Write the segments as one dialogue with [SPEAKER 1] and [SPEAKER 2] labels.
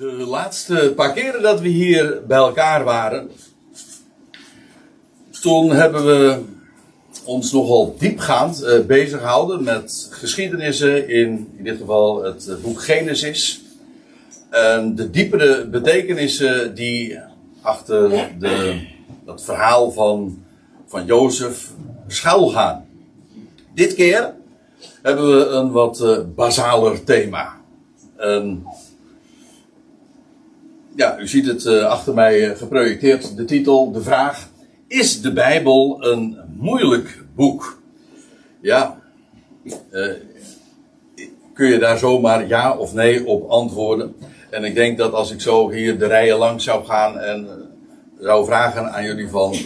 [SPEAKER 1] De laatste paar keren dat we hier bij elkaar waren, toen hebben we ons nogal diepgaand uh, bezig gehouden met geschiedenissen in, in dit geval het uh, boek Genesis. En de diepere betekenissen die achter de, dat verhaal van, van Jozef schuilgaan. Dit keer hebben we een wat uh, basaler thema. Um, ja, u ziet het uh, achter mij geprojecteerd. De titel, de vraag: Is de Bijbel een moeilijk boek? Ja, uh, kun je daar zomaar ja of nee op antwoorden? En ik denk dat als ik zo hier de rijen langs zou gaan en zou vragen aan jullie van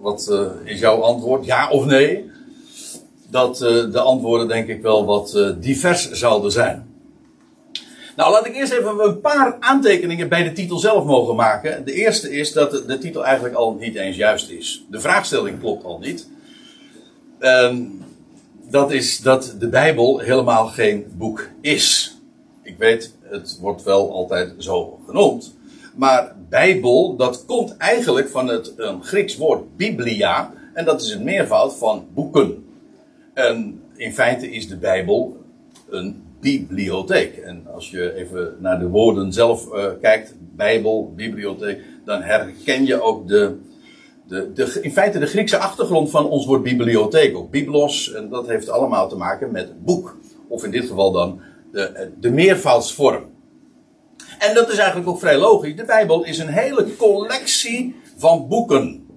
[SPEAKER 1] wat is jouw antwoord, ja of nee? Dat de antwoorden denk ik wel wat divers zouden zijn. Nou, laat ik eerst even een paar aantekeningen bij de titel zelf mogen maken. De eerste is dat de, titel eigenlijk al niet eens juist is. De vraagstelling klopt al niet. Um, dat is dat de Bijbel helemaal geen boek is. Ik weet, het wordt wel altijd zo genoemd. Maar Bijbel, dat komt eigenlijk van het een Grieks woord biblia. En dat is het meervoud van boeken. En in feite is de Bijbel een bibliotheek. En als je even naar de woorden zelf uh, kijkt, Bijbel, bibliotheek, dan herken je ook de, de, de, in feite de Griekse achtergrond van ons woord bibliotheek, ook biblos, en dat heeft allemaal te maken met boek. Of in dit geval dan de, de meervoudsvorm. En dat is eigenlijk ook vrij logisch. De Bijbel is een hele collectie van boeken.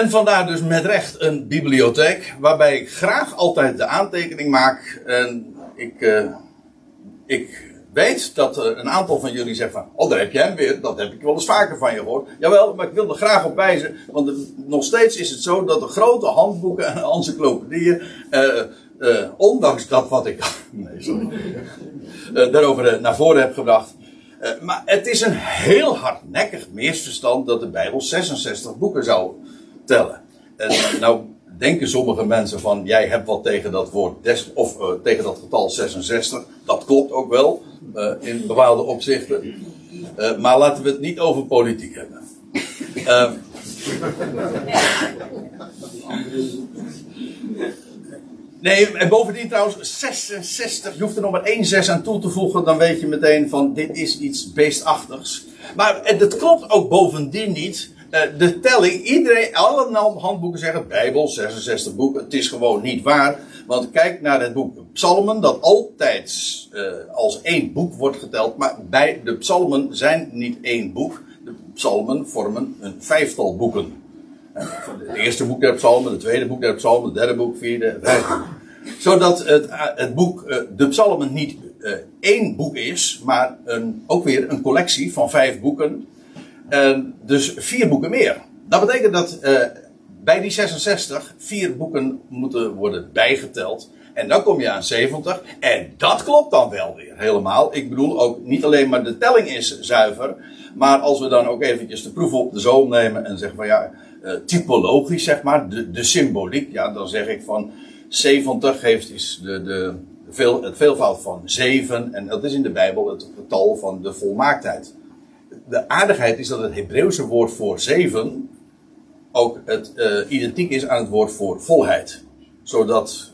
[SPEAKER 1] En vandaar dus met recht een bibliotheek, waarbij ik graag altijd de aantekening maak. En ik, uh, ik weet dat er een aantal van jullie zeggen van, oh daar heb jij hem weer, dat heb ik wel eens vaker van je gehoord. Jawel, maar ik wil er graag op wijzen, want nog steeds is het zo dat de grote handboeken en encyclopedieën, uh, ondanks dat wat ik, nee sorry, daarover naar voren heb gebracht, maar het is een heel hardnekkig misverstand dat de Bijbel 66 boeken zou tellen. En nou denken sommige mensen van jij hebt wat tegen dat woord des, of uh, tegen dat getal 66. Dat klopt ook wel uh, in bepaalde opzichten. Uh, maar laten we het niet over politiek hebben. Nee, en bovendien trouwens, 66, je hoeft er nog maar één 6 aan toe te voegen, dan weet je meteen van dit is iets beestachtigs. Maar het klopt ook bovendien niet de telling, iedereen, alle handboeken zeggen Bijbel, 66 boeken. Het is gewoon niet waar. Want kijk naar het boek Psalmen, dat altijd uh, als één boek wordt geteld. Maar bij de Psalmen zijn niet één boek. De Psalmen vormen een vijftal boeken. Uh, het eerste boek der Psalmen, het tweede boek der Psalmen, het derde boek, vierde, vijfde. Zodat het, het boek, de Psalmen niet één boek is, maar een, ook weer een collectie van vijf boeken uh, dus vier boeken meer. Dat betekent dat uh, bij die 66 vier boeken moeten worden bijgeteld. En dan kom je aan 70. En dat klopt dan wel weer helemaal. Ik bedoel ook niet alleen maar de telling is zuiver. Maar als we dan ook eventjes de proef op de zoom nemen en zeggen van ja, uh, typologisch zeg maar, de, de symboliek. Ja, dan zeg ik van 70 heeft is de, de, veel, het veelvoud van 7. En dat is in de Bijbel het getal van de volmaaktheid de aardigheid is dat het Hebreeuwse woord voor zeven ook het, uh, identiek is aan het woord voor volheid. Zodat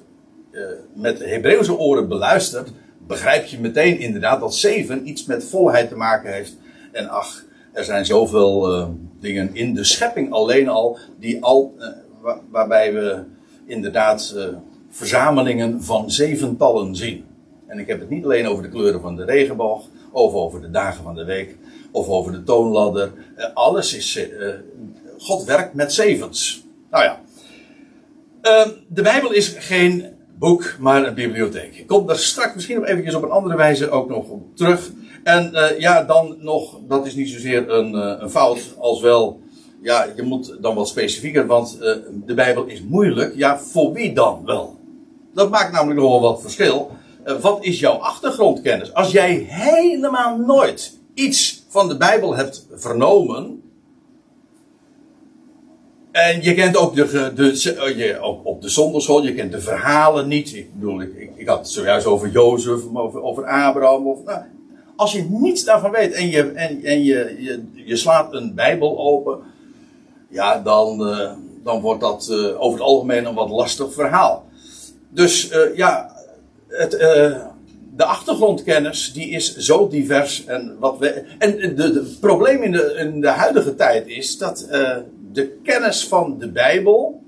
[SPEAKER 1] uh, met Hebreeuwse oren beluisterd, begrijp je meteen inderdaad dat zeven iets met volheid te maken heeft. En ach, er zijn zoveel uh, dingen in de schepping alleen al, die al waar, waarbij we inderdaad verzamelingen van zeventallen zien. En ik heb het niet alleen over de kleuren van de regenboog, of over de dagen van de week, of over de toonladder. Uh, alles is. Uh, God werkt met zevens. Nou ja. Uh, de Bijbel is geen boek, maar een bibliotheek. Ik kom daar straks misschien nog eventjes op een andere wijze ook nog op terug. En ja, dan nog, dat is niet zozeer een, een fout, als wel. Ja, je moet dan wat specifieker, want de Bijbel is moeilijk. Ja, voor wie dan wel? Dat maakt namelijk nogal wat verschil. wat is jouw achtergrondkennis? Als jij helemaal nooit iets van de Bijbel hebt vernomen. En je kent ook de, de, oh, je, op, op de zonderschool, je kent de verhalen niet. Ik bedoel, ik, ik, had het zojuist over Jozef, over, over Abraham. Of, nou, als je niets daarvan weet en je, en, en je, je, slaat een Bijbel open, ja, dan, uh, dan wordt dat uh, over het algemeen een wat lastig verhaal. Dus ja, het, de achtergrondkennis die is zo divers. En, wat we, en het probleem in de, in de huidige tijd is dat de kennis van de Bijbel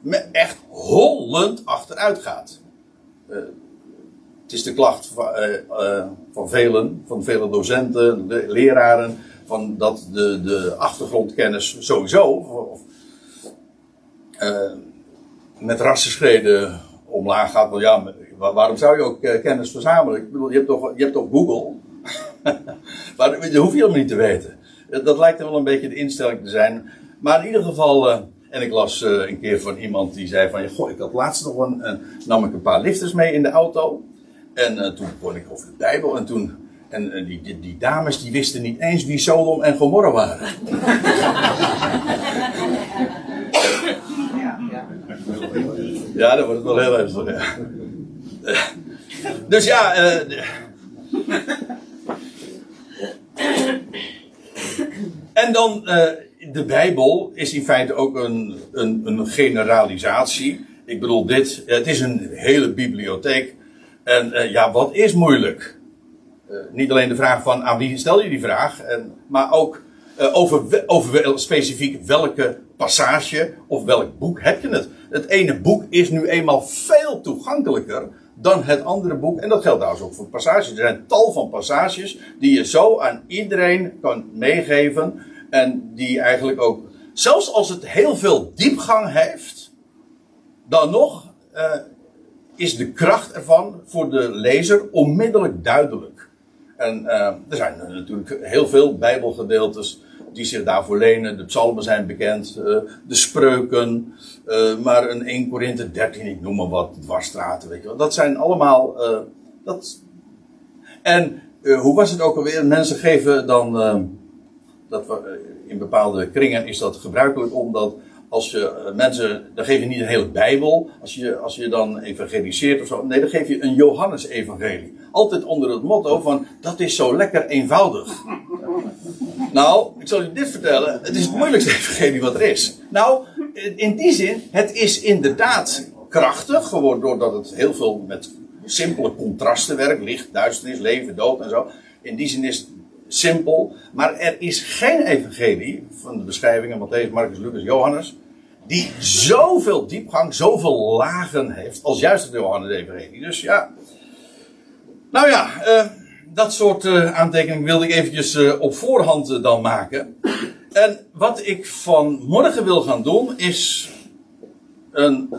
[SPEAKER 1] me echt hollend achteruit gaat. Het is de klacht van, uh, van velen, van vele docenten, de leraren, van dat de, de achtergrondkennis sowieso of, met rassenschreden omlaag gaat. Want ja, waarom zou je ook kennis verzamelen? Ik bedoel, je hebt toch, je hebt toch Google? maar dat hoef je helemaal niet te weten. Dat lijkt er wel een beetje de instelling te zijn. Maar in ieder geval, en ik las een keer van iemand die zei van, goh, ik had laatst nog een, nam ik een paar lifters mee in de auto. En toen kon ik over de Bijbel en toen. En die, die, die, dames die wisten niet eens wie Sodom en Gomorra waren. Ja, ja. ja dan wordt het wel heel ernstig. Ja. Dus ja. en dan. de Bijbel is in feite ook een, een, een generalisatie. Ik bedoel, dit. Het is een hele bibliotheek en uh, ja, wat is moeilijk? Niet alleen de vraag van aan wie stel je die vraag, en, maar ook over, over specifiek welke passage of welk boek heb je het. Het ene boek is nu eenmaal veel toegankelijker dan het andere boek. En dat geldt trouwens ook voor passages. Er zijn tal van passages die je zo aan iedereen kan meegeven. En die eigenlijk ook, zelfs als het heel veel diepgang heeft, dan nog is de kracht ervan voor de lezer onmiddellijk duidelijk. En uh, er zijn natuurlijk heel veel Bijbelgedeeltes die zich daarvoor lenen. De psalmen zijn bekend, uh, de spreuken, uh, maar een 1 Korinthe 13, ik noem maar wat, dwarsstraten, weet je wel. Dat zijn allemaal. dat... En hoe was het ook alweer? Mensen geven dan. dat in bepaalde kringen is dat gebruikelijk omdat als je eh, mensen, dan geef je niet een hele Bijbel, als je, als je dan evangeliseert of zo. Nee, dan geef je een Johannes-evangelie. Altijd onder het motto van, dat is zo lekker eenvoudig. nou, ik zal je dit vertellen, het is het moeilijkste evangelie wat er is. Nou, in die zin, het is inderdaad krachtig, geworden doordat het heel veel met simpele contrasten werkt. Licht, duisternis, leven, dood en zo. In die zin is het simpel. Maar er is geen evangelie van de beschrijvingen Matthäus, Marcus, Lucas, Johannes. Die zoveel diepgang, zoveel lagen heeft als juist het Johannes-evangelie. Dus ja. Nou ja, uh, dat soort uh, aantekeningen wilde ik eventjes uh, op voorhand dan maken. En wat ik vanmorgen wil gaan doen is een,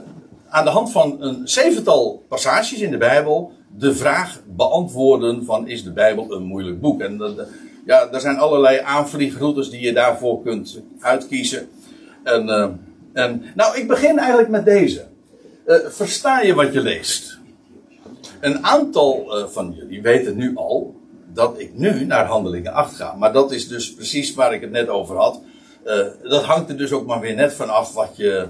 [SPEAKER 1] aan de hand van een zevental passages in de Bijbel de vraag beantwoorden van is de Bijbel een moeilijk boek? En dat, ja, er zijn allerlei aanvliegroutes die je daarvoor kunt uitkiezen. En, nou, ik begin eigenlijk met deze. Uh, versta je wat je leest? Een aantal uh, van jullie weten nu al dat ik nu naar handelingen 8 ga. Maar dat is dus precies waar ik het net over had. dat hangt er dus ook maar weer net vanaf wat je,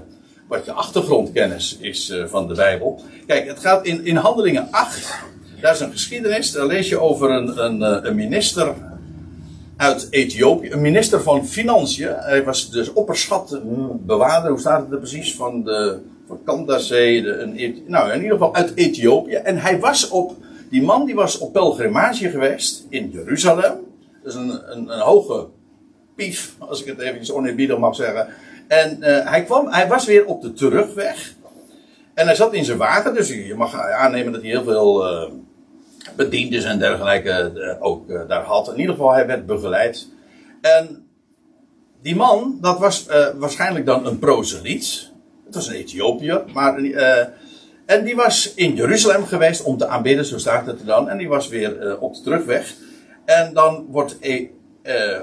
[SPEAKER 1] wat je achtergrondkennis is van de Bijbel. Kijk, het gaat in, in handelingen 8. Daar is een geschiedenis. Daar lees je over een, een, een minister uit Ethiopië. Een minister van Financiën. Hij was dus opperschatbewaarder, hoe staat het er precies, van de van Kandazee. De, nou, in ieder geval uit Ethiopië. En hij was op, die man die was op pelgrimage geweest in Jeruzalem. Dus een, een, een hoge pief, als ik het even oneerbiedig mag zeggen. En uh, hij, kwam, hij was weer op de terugweg. En hij zat in zijn wagen, dus je mag aannemen dat hij heel veel... Uh, bediendes en dergelijke eh, ook eh, daar had. In ieder geval, hij werd begeleid. En die man, dat was uh, waarschijnlijk dan een proseliet. Het was een Ethiopiër, maar. en die was in Jeruzalem geweest om te aanbidden, zo staat het er dan. En die was weer op de terugweg. En dan wordt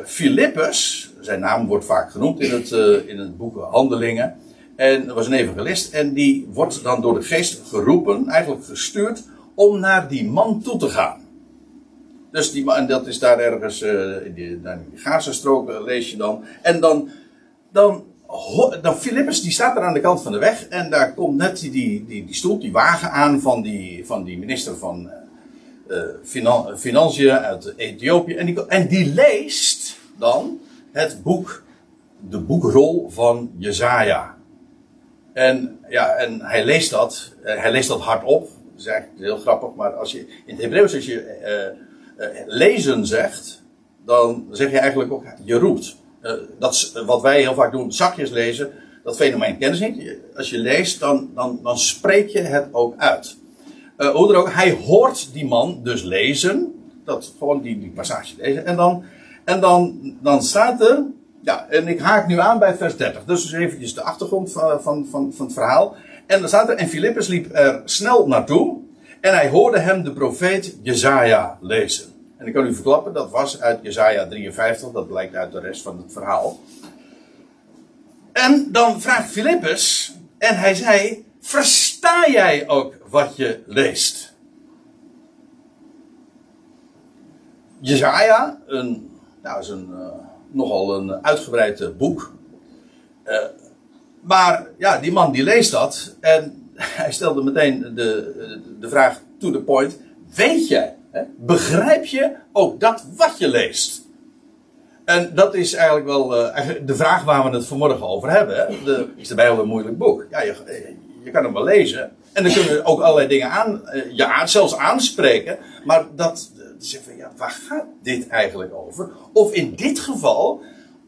[SPEAKER 1] Philippus, zijn naam wordt vaak genoemd in het, in het boek Handelingen. En dat was een evangelist. En die wordt dan door de geest geroepen, eigenlijk gestuurd om naar die man toe te gaan. Dus die en dat is daar ergens, uh, in die, die Gazastrook lees je dan. En dan, dan, dan Philippus, die staat er aan de kant van de weg. En daar komt net die, die, die, stoel, die wagen aan van die, van die minister van, finan financiën uit Ethiopië. En die, en die leest dan het boek, de boekrol van Jezaja. En, ja, en hij leest dat, hij leest dat hardop. Is eigenlijk heel grappig, maar als je, in het Hebreeuws als je lezen zegt, dan zeg je eigenlijk ook, je roept. dat is wat wij heel vaak doen, zakjes lezen dat fenomeen kennen ze niet. Als je leest, dan, dan, dan spreek je het ook uit. Hoe er ook, hij hoort die man dus lezen. Dat, gewoon die, die passage lezen. En dan, en dan, dan staat er, ja, en ik haak nu aan bij vers 30. Dus, dus eventjes de achtergrond van, van, van, van het verhaal. En dan staat en Filippus liep er snel naartoe. En hij hoorde hem de profeet Jezaja lezen. En ik kan u verklappen, dat was uit Jezaja 53, dat blijkt uit de rest van het verhaal. En dan vraagt Filippus, en hij zei: Versta jij ook wat je leest? Jezaja, een, nou, is een, uh, nogal een uitgebreid boek. Uh, maar ja, die man die leest dat. En hij stelde meteen de, de vraag to the point. Weet je, hè, begrijp je ook dat wat je leest? En dat is eigenlijk wel uh, de vraag waar we het vanmorgen over hebben. De, is de Bijbel een moeilijk boek? Ja, je, je kan hem wel lezen. En dan kunnen we ook allerlei dingen aan, uh, ja, zelfs aanspreken. Maar dat, van, ja, waar gaat dit eigenlijk over? Of in dit geval,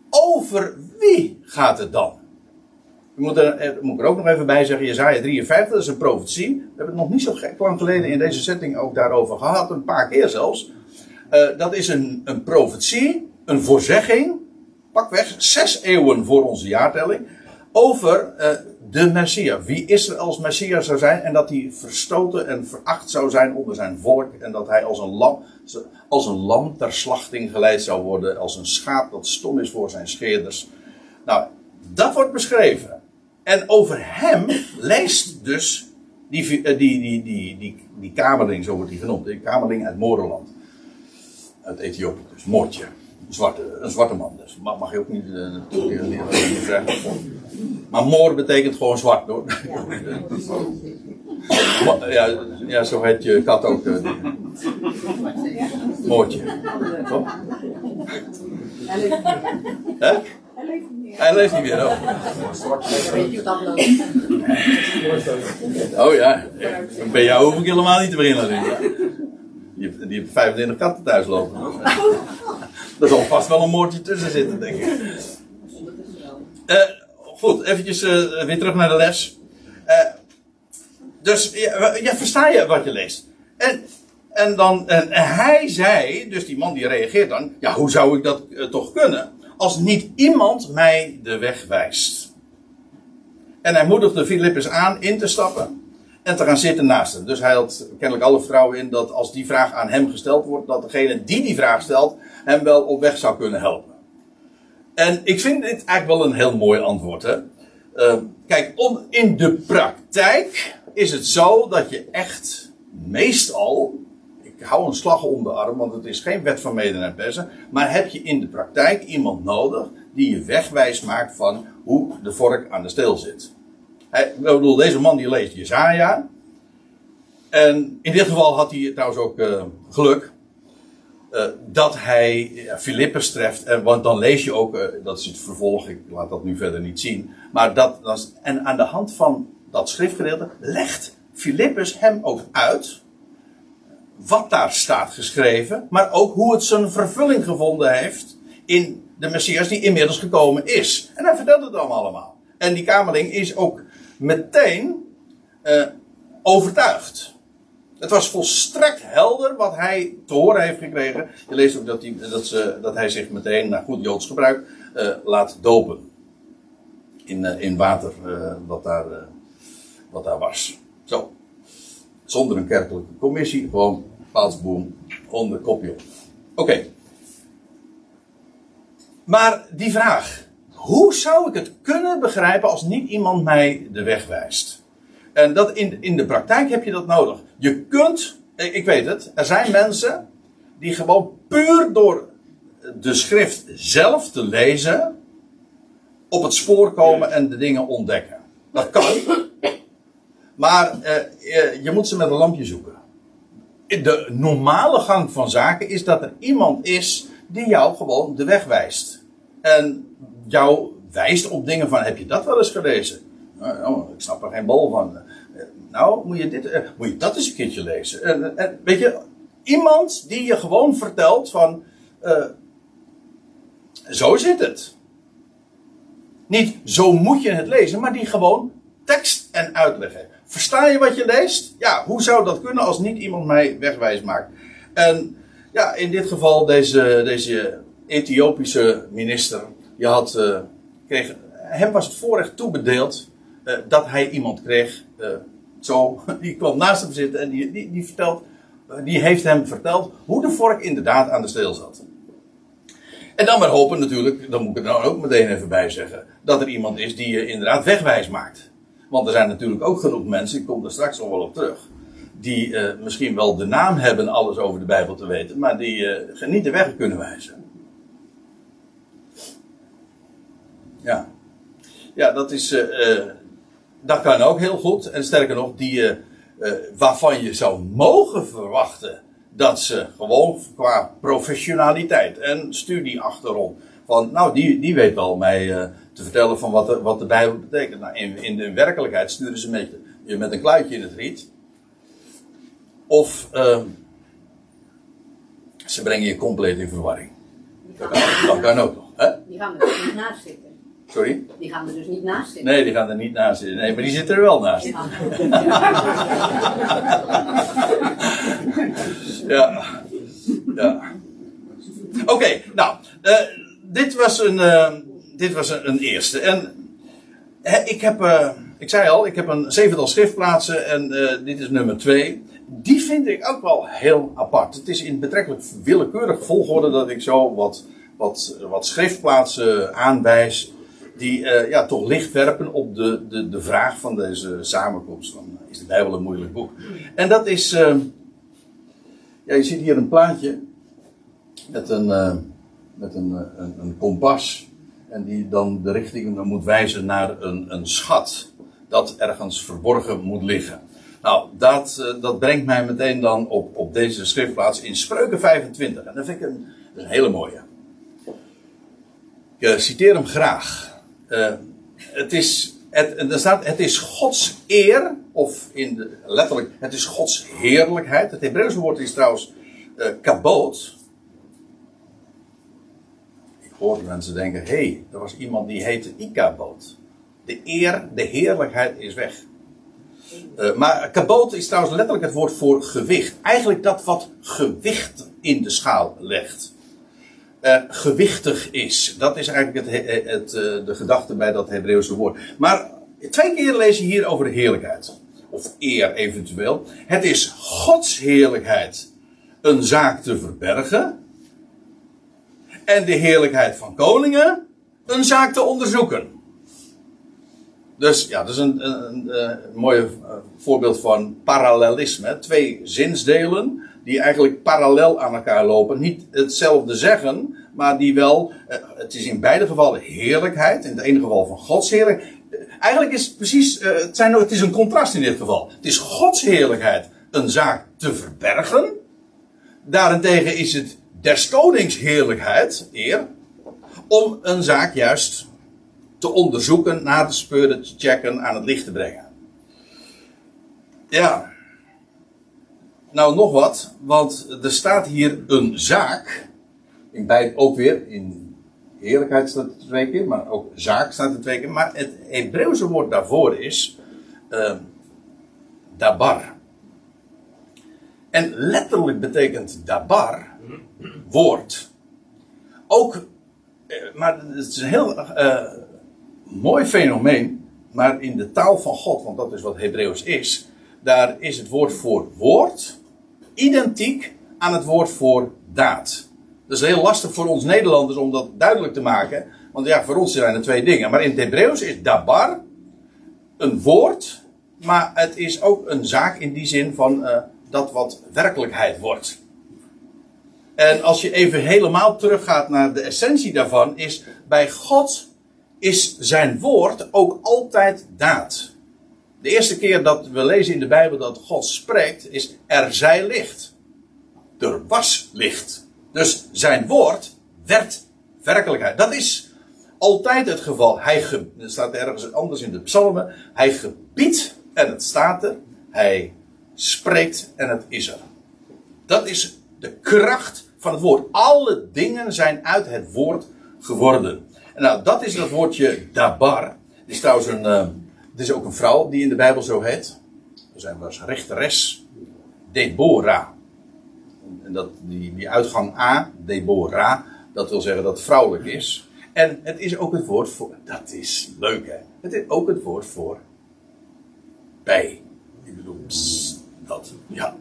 [SPEAKER 1] over wie gaat het dan? Ik moet er, er, moet er ook nog even bij zeggen, Jezaja 53, dat is een profetie. We hebben het nog niet zo gek lang geleden in deze setting ook daarover gehad, een paar keer zelfs. Uh, dat is een, een profetie een voorzegging, pakweg zes eeuwen voor onze jaartelling, over uh, de Messias. Wie Israëls Messias zou zijn en dat hij verstoten en veracht zou zijn onder zijn volk en dat hij als een lam, als een lam ter slachting geleid zou worden, als een schaap dat stom is voor zijn scheerders. Nou, dat wordt beschreven. En over hem leest dus die, die, die, die, die, die kamerling, zo wordt hij genoemd, die kamerling uit Moreland. Uit Ethiopië, dus moordje zwarte, een zwarte man. Dus mag, mag je ook niet uh, zeggen. Maar moor betekent gewoon zwart hoor. ja, ja, zo heet je kat ook. Uh, Moortje. Toch? Hè? Hij leeft niet meer. Oh, oh ja, ben jou hoef ik helemaal niet te beginnen. Die, die 25 katten thuis lopen. Er zal vast wel een moordje tussen zitten, denk ik. Uh, goed, eventjes uh, weer terug naar de les. Uh, dus ja, ja, versta je wat je leest? En, en dan, en hij zei, dus die man die reageert dan, ja, hoe zou ik dat toch kunnen? Als niet iemand mij de weg wijst. En hij moedigde Filippus aan in te stappen en te gaan zitten naast hem. Dus hij had kennelijk alle vertrouwen in dat als die vraag aan hem gesteld wordt, dat degene die die vraag stelt, hem wel op weg zou kunnen helpen. En ik vind dit eigenlijk wel een heel mooi antwoord. Hè? Uh, kijk, om, in de praktijk is het zo dat je echt meestal. Hou een slag om de arm, want het is geen wet van mede en persen. Maar heb je in de praktijk iemand nodig die je wegwijs maakt van hoe de vork aan de steel zit. Hij, ik bedoel, deze man die leest Jezaja. En in dit geval had hij trouwens ook uh, geluk. Uh, dat hij Filippus treft. Want dan lees je ook, uh, dat is het vervolg, ik laat dat nu verder niet zien. Maar dat, dat en aan de hand van dat schriftgedeelte legt Filippus hem ook uit. Wat daar staat geschreven. Maar ook hoe het zijn vervulling gevonden heeft. In de Messias die inmiddels gekomen is. En hij vertelt het dan allemaal. En die kamerling is ook meteen uh, overtuigd. Het was volstrekt helder wat hij te horen heeft gekregen. Je leest ook dat hij, dat ze, dat hij zich meteen, naar goed Joods gebruik, uh, laat dopen. In, uh, in water wat, daar, wat daar was. Zo. Zonder een kerkelijke commissie, gewoon paalsboom onder kopje. Oké. Maar die vraag. Hoe zou ik het kunnen begrijpen als niet iemand mij de weg wijst? En dat in, in de praktijk heb je dat nodig. Je kunt, ik weet het, er zijn mensen die gewoon puur door de schrift zelf te lezen op het spoor komen en de dingen ontdekken. Dat kan. Maar eh, je moet ze met een lampje zoeken. De normale gang van zaken is dat er iemand is die jou gewoon de weg wijst. En jou wijst op dingen van, heb je dat wel eens gelezen? Nou, oh, ik snap er geen bal van. Nou, moet je, dit, eh, moet je dat eens een keertje lezen. En, weet je, iemand die je gewoon vertelt van, uh, zo zit het. Niet zo moet je het lezen, maar die gewoon tekst en uitleggen. Versta je wat je leest? Ja, hoe zou dat kunnen als niet iemand mij wegwijs maakt? En ja, in dit geval deze, deze Ethiopische minister. Je had, uh, kreeg, hem was het voorrecht toebedeeld uh, dat hij iemand kreeg. Uh, zo, die kwam naast hem zitten en die, die, die, vertelt, die heeft hem verteld hoe de vork inderdaad aan de steel zat. En dan maar hopen natuurlijk, dan moet ik er dan ook meteen even bij zeggen, dat er iemand is die je inderdaad wegwijs maakt. Want er zijn natuurlijk ook genoeg mensen, ik kom er straks nog wel op terug, die uh, misschien wel de naam hebben alles over de Bijbel te weten, maar die uh, niet de weg kunnen wijzen. Ja, ja dat, is, uh, dat kan ook heel goed. En sterker nog, die waarvan je zou mogen verwachten dat ze gewoon qua professionaliteit en studieachtergrond, van nou, die, die weet wel mij te vertellen van wat de, wat de Bijbel betekent. Nou, in, in de werkelijkheid sturen ze met, je met een kluitje in het riet. Of uh, ze brengen je compleet in verwarring. Dat kan, dat kan ook nog. Hè?
[SPEAKER 2] Die gaan er dus niet naast zitten.
[SPEAKER 1] Sorry?
[SPEAKER 2] Die gaan er dus niet naast zitten.
[SPEAKER 1] Nee, die gaan er niet naast zitten. Nee, maar die zitten er wel naast.
[SPEAKER 2] Ja.
[SPEAKER 1] ja. ja. Oké, okay, nou, uh, dit was een, uh, dit was een, een, eerste. En ik heb, uh, ik zei al, ik heb een zevental schriftplaatsen en dit is nummer twee. Die vind ik ook wel heel apart. Het is in betrekkelijk willekeurig volgorde dat ik zo wat, wat, wat schriftplaatsen aanwijs. Die uh, ja, toch licht werpen op de, de, de vraag van deze samenkomst. Van, is de Bijbel een moeilijk boek? En dat is. Ja, je ziet hier een plaatje. Met een, met een, een, een, kompas. En die dan de richting moet wijzen naar een, een schat. Dat ergens verborgen moet liggen. Nou, dat, dat brengt mij meteen dan op, op deze schriftplaats in Spreuken 25. En dat vind ik een, een hele mooie. Ik citeer hem graag. Uh, het is, het, er staat, het is Gods eer, of in de, letterlijk, het is Gods heerlijkheid. Het Hebreeuwse woord is trouwens uh, kaboot. Ik hoor mensen denken, hé, hey, er was iemand die heette Ikaboot. De eer, de heerlijkheid is weg. Uh, maar kaboot is trouwens letterlijk het woord voor gewicht. Eigenlijk dat wat gewicht in de schaal legt. Uh, gewichtig is. Dat is eigenlijk het, het, het de gedachte bij dat Hebreeuwse woord. Maar twee keer lees je hier over de heerlijkheid. Of eer eventueel. Het is Gods heerlijkheid een zaak te verbergen. En de heerlijkheid van koningen een zaak te onderzoeken. Dus ja, dat is een, een, een mooi voorbeeld van parallelisme. Twee zinsdelen die eigenlijk parallel aan elkaar lopen. Niet hetzelfde zeggen, maar die wel, het is in beide gevallen heerlijkheid. In het ene geval van Gods. Eigenlijk is precies, het, zijn, het is een contrast in dit geval. Het is Gods heerlijkheid een zaak te verbergen. Daarentegen is het des konings heerlijkheid, eer, om een zaak juist te onderzoeken, na te speuren, te checken, aan het licht te brengen. Ja. Nou, nog wat, want er staat hier een zaak. In beide ook weer, in heerlijkheid staat het twee keer, maar ook zaak staat er twee keer. Maar het Hebreeuwse woord daarvoor is uh, dabar. En letterlijk betekent dabar woord. Ook, maar het is een heel uh, mooi fenomeen, maar in de taal van God, want dat is wat Hebreeuws is, daar is het woord voor woord identiek aan het woord voor daad. Dat is heel lastig voor ons Nederlanders om dat duidelijk te maken, want ja, voor ons zijn er twee dingen. Maar in het Hebreeuws is dabar een woord, maar het is ook een zaak in die zin van uh, dat wat werkelijkheid wordt. En als je even helemaal teruggaat naar de essentie daarvan, is bij God is zijn woord ook altijd daad. De eerste keer dat we lezen in de Bijbel dat God spreekt, is er zij licht. er was licht. Dus zijn woord werd werkelijkheid. Dat is altijd het geval. Hij staat ergens anders in de psalmen. Hij gebiedt en het staat er. Hij spreekt en het is er. Dat is de kracht van het woord. Alle dingen zijn uit het woord geworden. En nou, dat is dat woordje dabar. Het is trouwens een, het is ook een vrouw die in de Bijbel zo heet. Zijn was rechteres Deborah. En dat, die, die uitgang A, Deborah, dat wil zeggen dat het vrouwelijk is. En het is ook het woord voor, dat is leuk hè. Het is ook het woord voor bij. Ik bedoel, dat, ja.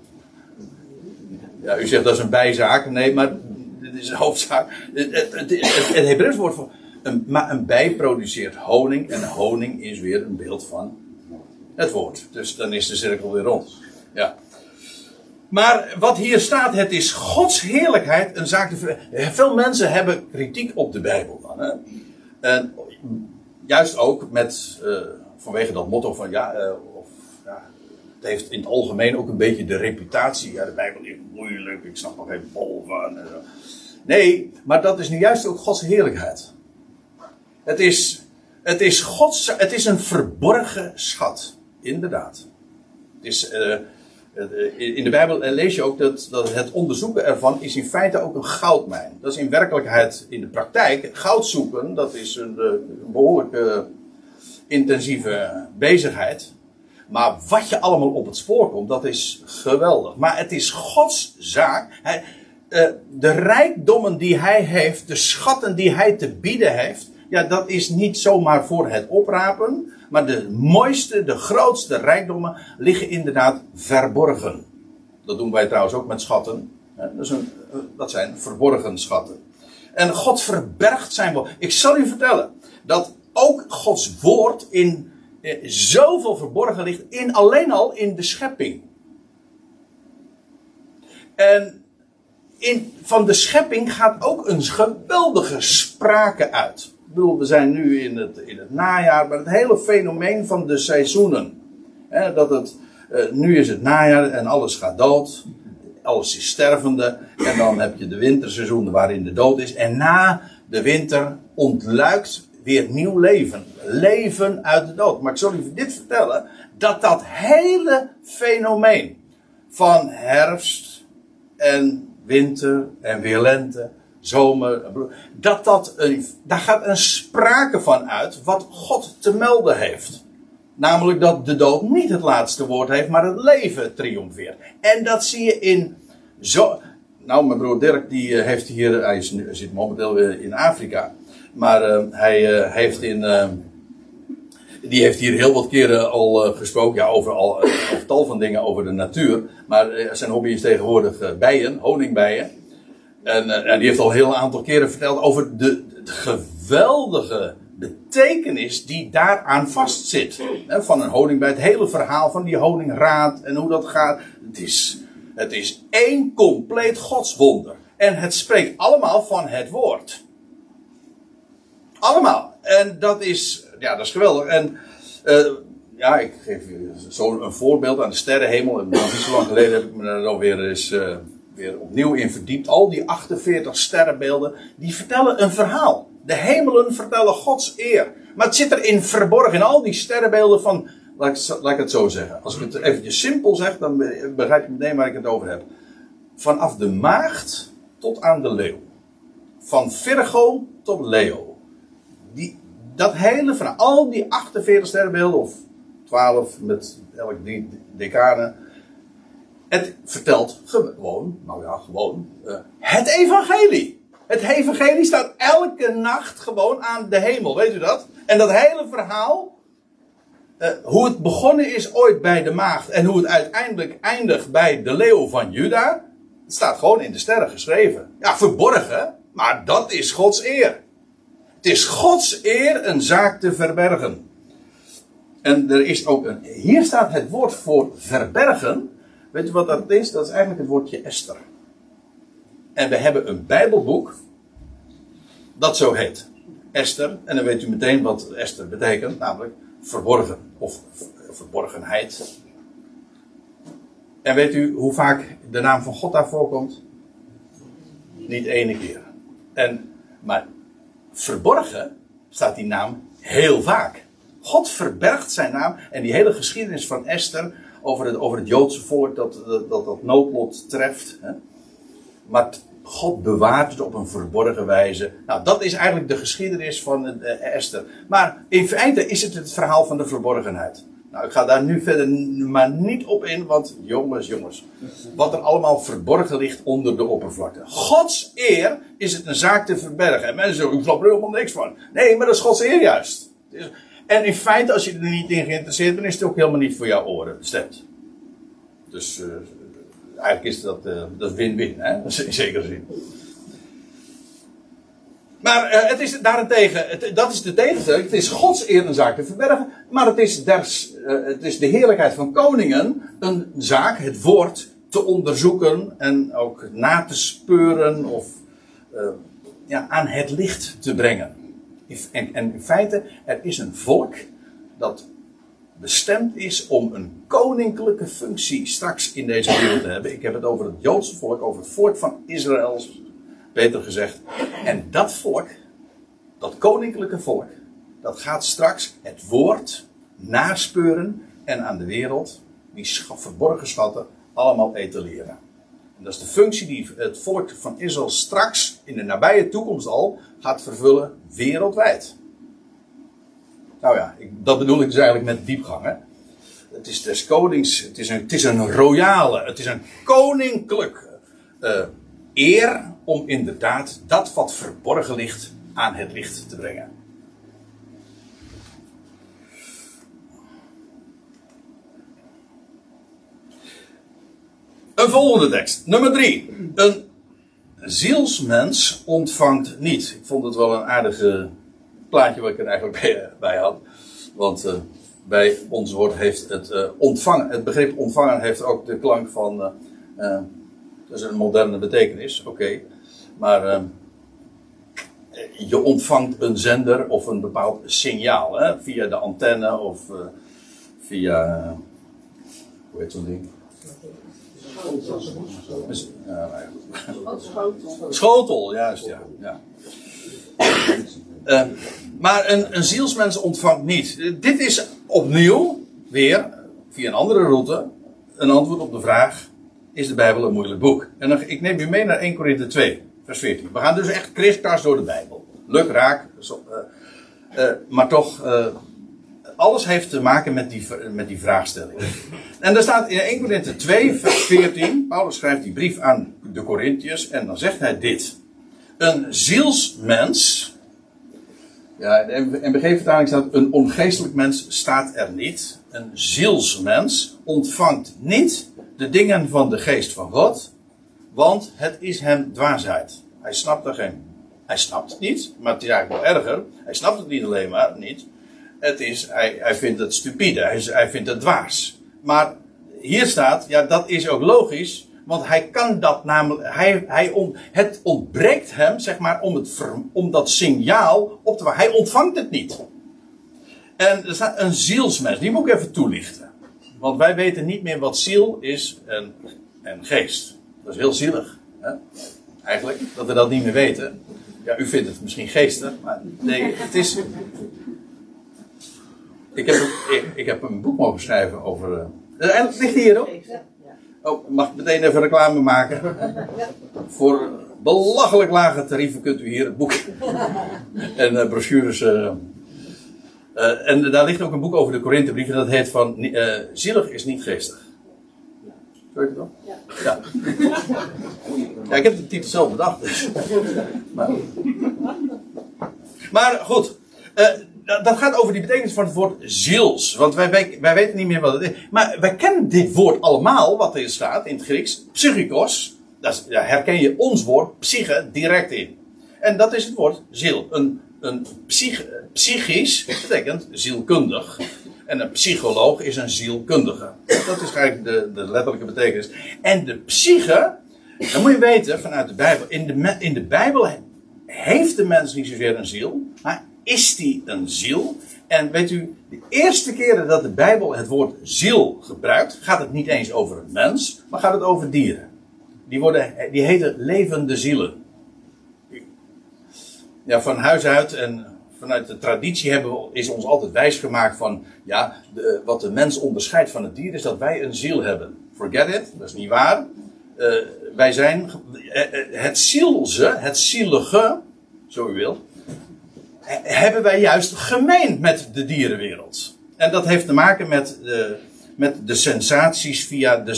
[SPEAKER 1] Ja, u zegt dat is een bijzaak. Nee, maar dit is een hoofdzaak. Het, het, het, woord voor. Een, maar een bij produceert honing. En honing is weer een beeld van het woord. Dus dan is de cirkel weer rond. Ja. Maar wat hier staat, het is Gods heerlijkheid een zaak te Veel mensen hebben kritiek op de Bijbel dan. Hè? En juist ook met, uh, vanwege dat motto van ja, ja, het heeft in het algemeen ook een beetje de reputatie. Ja, de Bijbel is moeilijk, ik snap nog geen bol van. Nee, maar dat is nu juist ook Gods heerlijkheid. Het is, het is, Gods, het is een verborgen schat, inderdaad. Het is eh, in de Bijbel lees je ook dat, dat het onderzoeken ervan is in feite ook een goudmijn. Dat is in werkelijkheid in de praktijk. Goud zoeken, dat is een, eh, een behoorlijk uh, intensieve bezigheid. Maar wat je allemaal op het spoor komt, dat is geweldig. Maar het is Gods zaak. Uh, de rijkdommen die hij heeft, de schatten die hij te bieden heeft, ja, dat is niet zomaar voor het oprapen. Maar de mooiste, de grootste rijkdommen liggen inderdaad verborgen. Dat doen wij trouwens ook met schatten. Dat, een, dat zijn verborgen schatten. En God verbergt zijn woord. Ik zal u vertellen dat ook Gods woord in eh, zoveel verborgen ligt, in, alleen al in de schepping. En in, van de schepping gaat ook een geweldige sprake uit. Ik bedoel, we zijn nu in het, in het najaar, maar het hele fenomeen van de seizoenen. Hè, dat het, uh, nu is het najaar en alles gaat dood. Alles is stervende. En dan heb je de winterseizoenen waarin de dood is. En na de winter ontluikt weer nieuw leven. Leven uit de dood. Maar ik zal u dit vertellen. Dat dat hele fenomeen van herfst en winter en weer lente zomer, dat dat een, daar gaat een sprake van uit wat God te melden heeft. Namelijk dat de dood niet het laatste woord heeft, maar het leven triomfeert. En dat zie je in zo. Nou, mijn broer Dirk die eh, heeft hier, hij, nu, zit momenteel in Afrika, maar uh, hij uh, heeft in. Uh, die heeft hier heel wat keren al gesproken ja, over, al, over tal van dingen over de natuur. Maar zijn hobby is tegenwoordig bijen, honingbijen. En, en, die heeft al een heel aantal keren verteld over de, de geweldige betekenis die daaraan vastzit. Van een honing bij het hele verhaal van die honingraad en hoe dat gaat. Het is, het is één compleet godswonder. En het spreekt allemaal van het woord. Allemaal. En dat is, ja, dat is geweldig. En uh, ja, ik geef zo een voorbeeld aan de sterrenhemel. En niet zo lang geleden heb ik me er alweer eens uh, weer opnieuw in verdiept. Al die 48 sterrenbeelden, die vertellen een verhaal. De hemelen vertellen Gods eer. Maar het zit erin verborgen, in al die sterrenbeelden van, laat ik, laat ik het zo zeggen. Als ik het eventjes simpel zeg, dan begrijp je meteen waar ik het over heb. Vanaf de maagd tot aan de leeuw. Van Virgo tot Leo. Die, dat hele van al die 48 sterrenbeelden, of 12 met elk die decade het vertelt gewoon, nou ja, gewoon, uh, het evangelie. Het evangelie staat elke nacht gewoon aan de hemel, weet u dat? En dat hele verhaal, uh, hoe het begonnen is ooit bij de maagd en hoe het uiteindelijk eindigt bij de leeuw van Juda, staat gewoon in de sterren geschreven. Ja, verborgen, maar dat is Gods eer. Het is Gods eer een zaak te verbergen. En er is ook een, hier staat het woord voor verbergen, Weet je wat dat is? Dat is eigenlijk het woordje Esther. En we hebben een Bijbelboek dat zo heet. Esther. En dan weet u meteen wat Esther betekent, namelijk verborgen of verborgenheid. En weet u hoe vaak de naam van God daar voorkomt? Niet ene keer. En, maar verborgen staat die naam heel vaak. God verbergt zijn naam en die hele geschiedenis van Esther over het, over het Joodse volk dat dat, dat, dat noodlot treft. Hè? Maar God bewaart het op een verborgen wijze. Nou, dat is eigenlijk de geschiedenis van uh, Esther. Maar in feite is het het verhaal van de verborgenheid. Nou, ik ga daar nu verder maar niet op in, want jongens, jongens. Wat er allemaal verborgen ligt onder de oppervlakte. Gods eer is het een zaak te verbergen. En mensen zeggen, ik snap er helemaal niks van. Nee, maar dat is Gods eer juist. En in feite, als je er niet in geïnteresseerd bent, is het ook helemaal niet voor jouw oren bestemd. Dus uh, eigenlijk is dat, uh, dat win-win, hè? in zekere zin. Maar uh, het is daarentegen, het, dat is de tegenstelling. Het is Gods eer een zaak te verbergen. Maar het is, ders, uh, het is de heerlijkheid van koningen een zaak, het woord, te onderzoeken en ook na te speuren of uh, ja, aan het licht te brengen. En, en in feite, er is een volk dat bestemd is om een koninklijke functie straks in deze wereld te hebben. Ik heb het over het Joodse volk, over het volk van Israël, beter gezegd. En dat volk, dat koninklijke volk, dat gaat straks het woord naspeuren en aan de wereld, die verborgen schatten, allemaal etaleren. En dat is de functie die het volk van Israël straks, in de nabije toekomst al, gaat vervullen wereldwijd. Nou ja, ik, dat bedoel ik dus eigenlijk met diepgang. Hè? Het is des konings, het is een, het is een royale, het is een koninklijk uh, eer om inderdaad dat wat verborgen ligt aan het licht te brengen. Een volgende tekst, nummer drie. Een zielsmens ontvangt niet. Ik vond het wel een aardige plaatje wat ik er eigenlijk bij, had. Want uh, bij ons woord heeft het uh, ontvangen, het begrip ontvangen heeft ook de klank van, dat is een moderne betekenis, oké. Maar ehm, je ontvangt een zender of een bepaald signaal, hè, via de antenne of via, hoe heet zo'n ding? Schotel. Schotel, juist, ja. ja. Uh, maar een, een zielsmens ontvangt niet. Dit is opnieuw, weer, via een andere route, een antwoord op de vraag: is de Bijbel een moeilijk boek? En dan, ik neem u mee naar 1 Korinthe 2, vers 14. We gaan dus echt kriskras door de Bijbel. Luk, raak, uh, uh, maar toch, alles heeft te maken met die, met die vraagstelling. En daar staat in 1 Korinthe 2, vers 14, Paulus schrijft die brief aan de Corinthiërs en dan zegt hij dit. Een zielsmens, ja, in de MBG-vertaling staat een ongeestelijk mens staat er niet. Een zielsmens ontvangt niet de dingen van de geest van God, want het is hem dwaasheid. Hij snapt er geen. Hij snapt het niet, maar het is eigenlijk wel erger. Hij snapt het niet alleen maar niet. Het is, hij, hij vindt het stupide, hij, hij vindt het dwaas. Maar hier staat, ja, dat is ook logisch, want hij kan dat namelijk, hij, hij het ontbreekt hem, zeg maar, om, het, om dat signaal op te. Hij ontvangt het niet. En er staat een zielsmens, die moet ik even toelichten. Want wij weten niet meer wat ziel is en, en geest. Dat is heel zielig. Hè? Eigenlijk, dat we dat niet meer weten. Ja, u vindt het misschien geestig, maar nee, het is. Ik heb, ik, heb een boek mogen schrijven over. Uh, het ligt hier ook. Oh, mag meteen even reclame maken? Voor belachelijk lage tarieven kunt u hier het boek en uh, brochures. En daar ligt ook een boek over de Korinthebrief en dat heet van Zielig is niet geestig. Weet je het wel? Ja. ja. ja. ik heb de titel zelf bedacht. Dus. Maar, maar goed dat gaat over die betekenis van het woord ziels. Want wij, wij, wij, weten niet meer wat het is. Maar wij kennen dit woord allemaal, wat er staat in het Grieks. Psychikos. Daar herken je ons woord psyche direct in. En dat is het woord ziel. Een, een psych, psychisch betekent zielkundig. En een psycholoog is een zielkundige. Dat is eigenlijk de, de letterlijke betekenis. En de psyche, dan moet je weten vanuit de Bijbel. In de, in de Bijbel heeft de mens niet zozeer een ziel. Maar is die een ziel. En weet u, de eerste keren dat de Bijbel het woord ziel gebruikt, gaat het niet eens over een mens, maar gaat het over dieren. Die, worden, die heten levende zielen. ja, van huis uit en vanuit de traditie hebben, is ons altijd wijsgemaakt van, ja, de, wat de mens onderscheidt van het dier is dat wij een ziel hebben. Forget it, dat is niet waar. Eh, wij zijn, eh, eh, het zielse, het zielige, zo u wilt, he- hebben wij juist gemeen met de dierenwereld. En dat heeft te maken met de, met de sensaties via de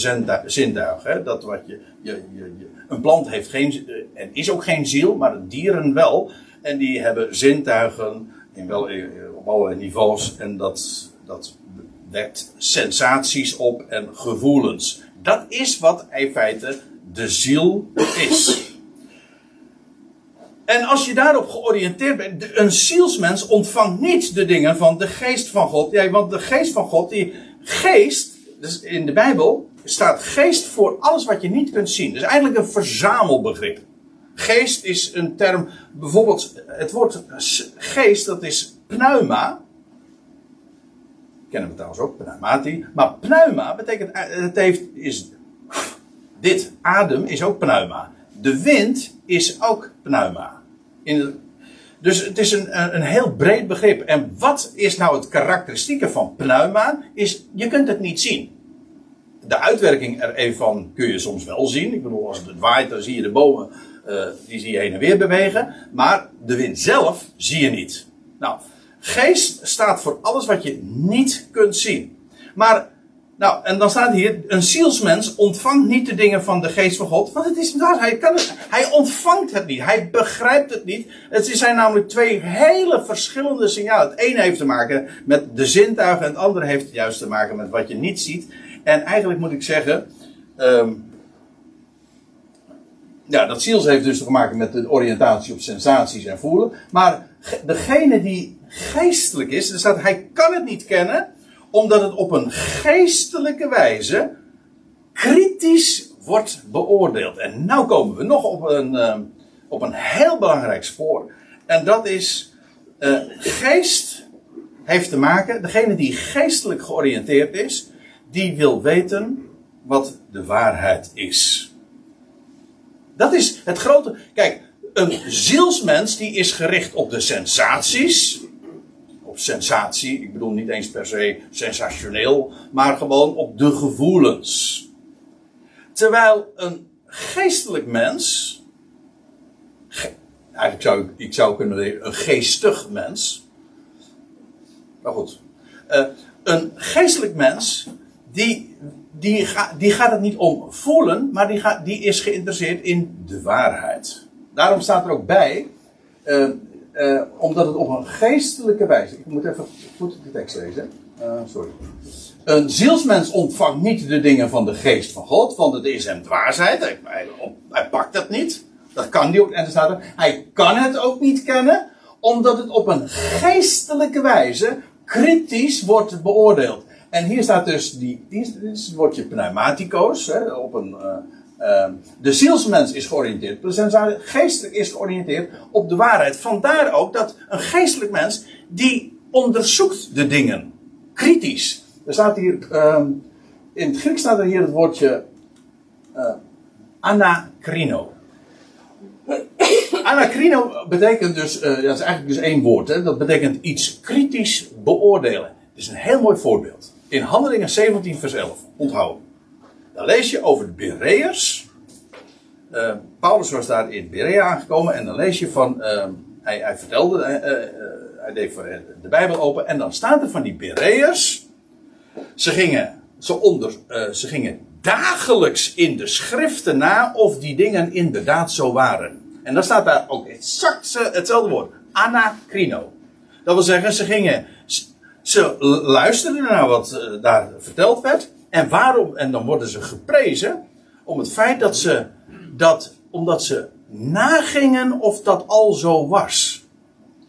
[SPEAKER 1] zintuigen. Dat wat je, je, je, je- een plant heeft geen, eh, en is ook geen ziel, maar dieren wel. En die hebben zintuigen in wel, eh, op allerlei niveaus. En dat, dat wekt sensaties op en gevoelens. Dat is wat in feite de ziel is. En als je daarop georiënteerd bent, een zielsmens ontvangt niet de dingen van de geest van God. Ja, want de geest van God, die geest, dus in de Bijbel staat geest voor alles wat je niet kunt zien. Dus eigenlijk een verzamelbegrip. Geest is een term, bijvoorbeeld het woord geest, dat is pneuma. Kennen we trouwens ook, pneumati. Maar pneuma betekent, eh, het heeft, is dit adem is ook pneuma. De wind is ook pneuma. In dus het is een, een, heel breed begrip. En wat is nou het karakteristieke van pneuma? Is, je kunt het niet zien. De uitwerking er even van kun je soms wel zien. Ik bedoel, als het waait, dan zie je de bomen, eh, die zie je heen en weer bewegen. Maar de wind zelf zie je niet. Nou, geest staat voor alles wat je niet kunt zien. Maar nou, en dan staat hier, een zielsmens ontvangt niet de dingen van de geest van God, want het is waar, hij, kan het, hij ontvangt het niet, hij begrijpt het niet. Het zijn namelijk twee hele verschillende signalen. Het ene heeft te maken met de zintuigen en het andere heeft juist te maken met wat je niet ziet. En eigenlijk moet ik zeggen, ehm, ja, dat ziels heeft dus te maken met de oriëntatie op sensaties en voelen. Maar ge- degene die geestelijk is, er staat, hij kan het niet kennen, omdat het op een geestelijke wijze kritisch wordt beoordeeld. En nu komen we nog op een, eh, op een heel belangrijk spoor. En dat is, eh, geest heeft te maken, degene die geestelijk georiënteerd is, die wil weten wat de waarheid is. Dat is het grote. Kijk, een zielsmens die is gericht op de sensaties. Op sensatie, ik bedoel niet eens per se sensationeel, maar gewoon op de gevoelens. Terwijl een geestelijk mens. ge- eigenlijk zou ik, ik zou kunnen zeggen, een geestig mens. Maar goed. eh, een geestelijk mens, die, die, die gaat het niet om voelen, maar die, die is geïnteresseerd in de waarheid. Daarom staat er ook bij, eh, eh, omdat het op een geestelijke wijze. Ik moet even goed de tekst lezen. Eh, sorry. Een zielsmens ontvangt niet de dingen van de geest van God, want het is hem dwaasheid. Hij, hij, pakt dat niet. Dat kan ook. En er staat hij kan het ook niet kennen, omdat het op een geestelijke wijze kritisch wordt beoordeeld. En hier staat dus die, het woordje pneumatico's. Hè, op een, eh, eh, de zielsmens is georiënteerd de geestelijk is georiënteerd op de waarheid. Vandaar ook dat een geestelijk mens die onderzoekt de dingen kritisch. Er staat hier, ehm, in het Grieks staat er hier het woordje eh, anakrino. Anakrino betekent dus, dat is eigenlijk dus één woord, hè? dat betekent iets kritisch beoordelen. Het is een heel mooi voorbeeld. In Handelingen 17 vers 11, onthouden. Dan lees je over de Bereërs. Eh, Paulus was daar in Berea aangekomen en dan lees je van, eh, hij, hij vertelde, eh, eh, hij deed de Bijbel open en dan staat er van die Bereërs. Ze gingen, ze, onder, ze gingen dagelijks in de schriften na of die dingen inderdaad zo waren. En dan staat daar ook exact hetzelfde woord. Anakrino. Dat wil zeggen, ze gingen, ze luisterden naar wat eh, daar verteld werd. En waarom, en dan worden ze geprezen om het feit dat ze, dat, omdat ze nagingen of dat al zo was.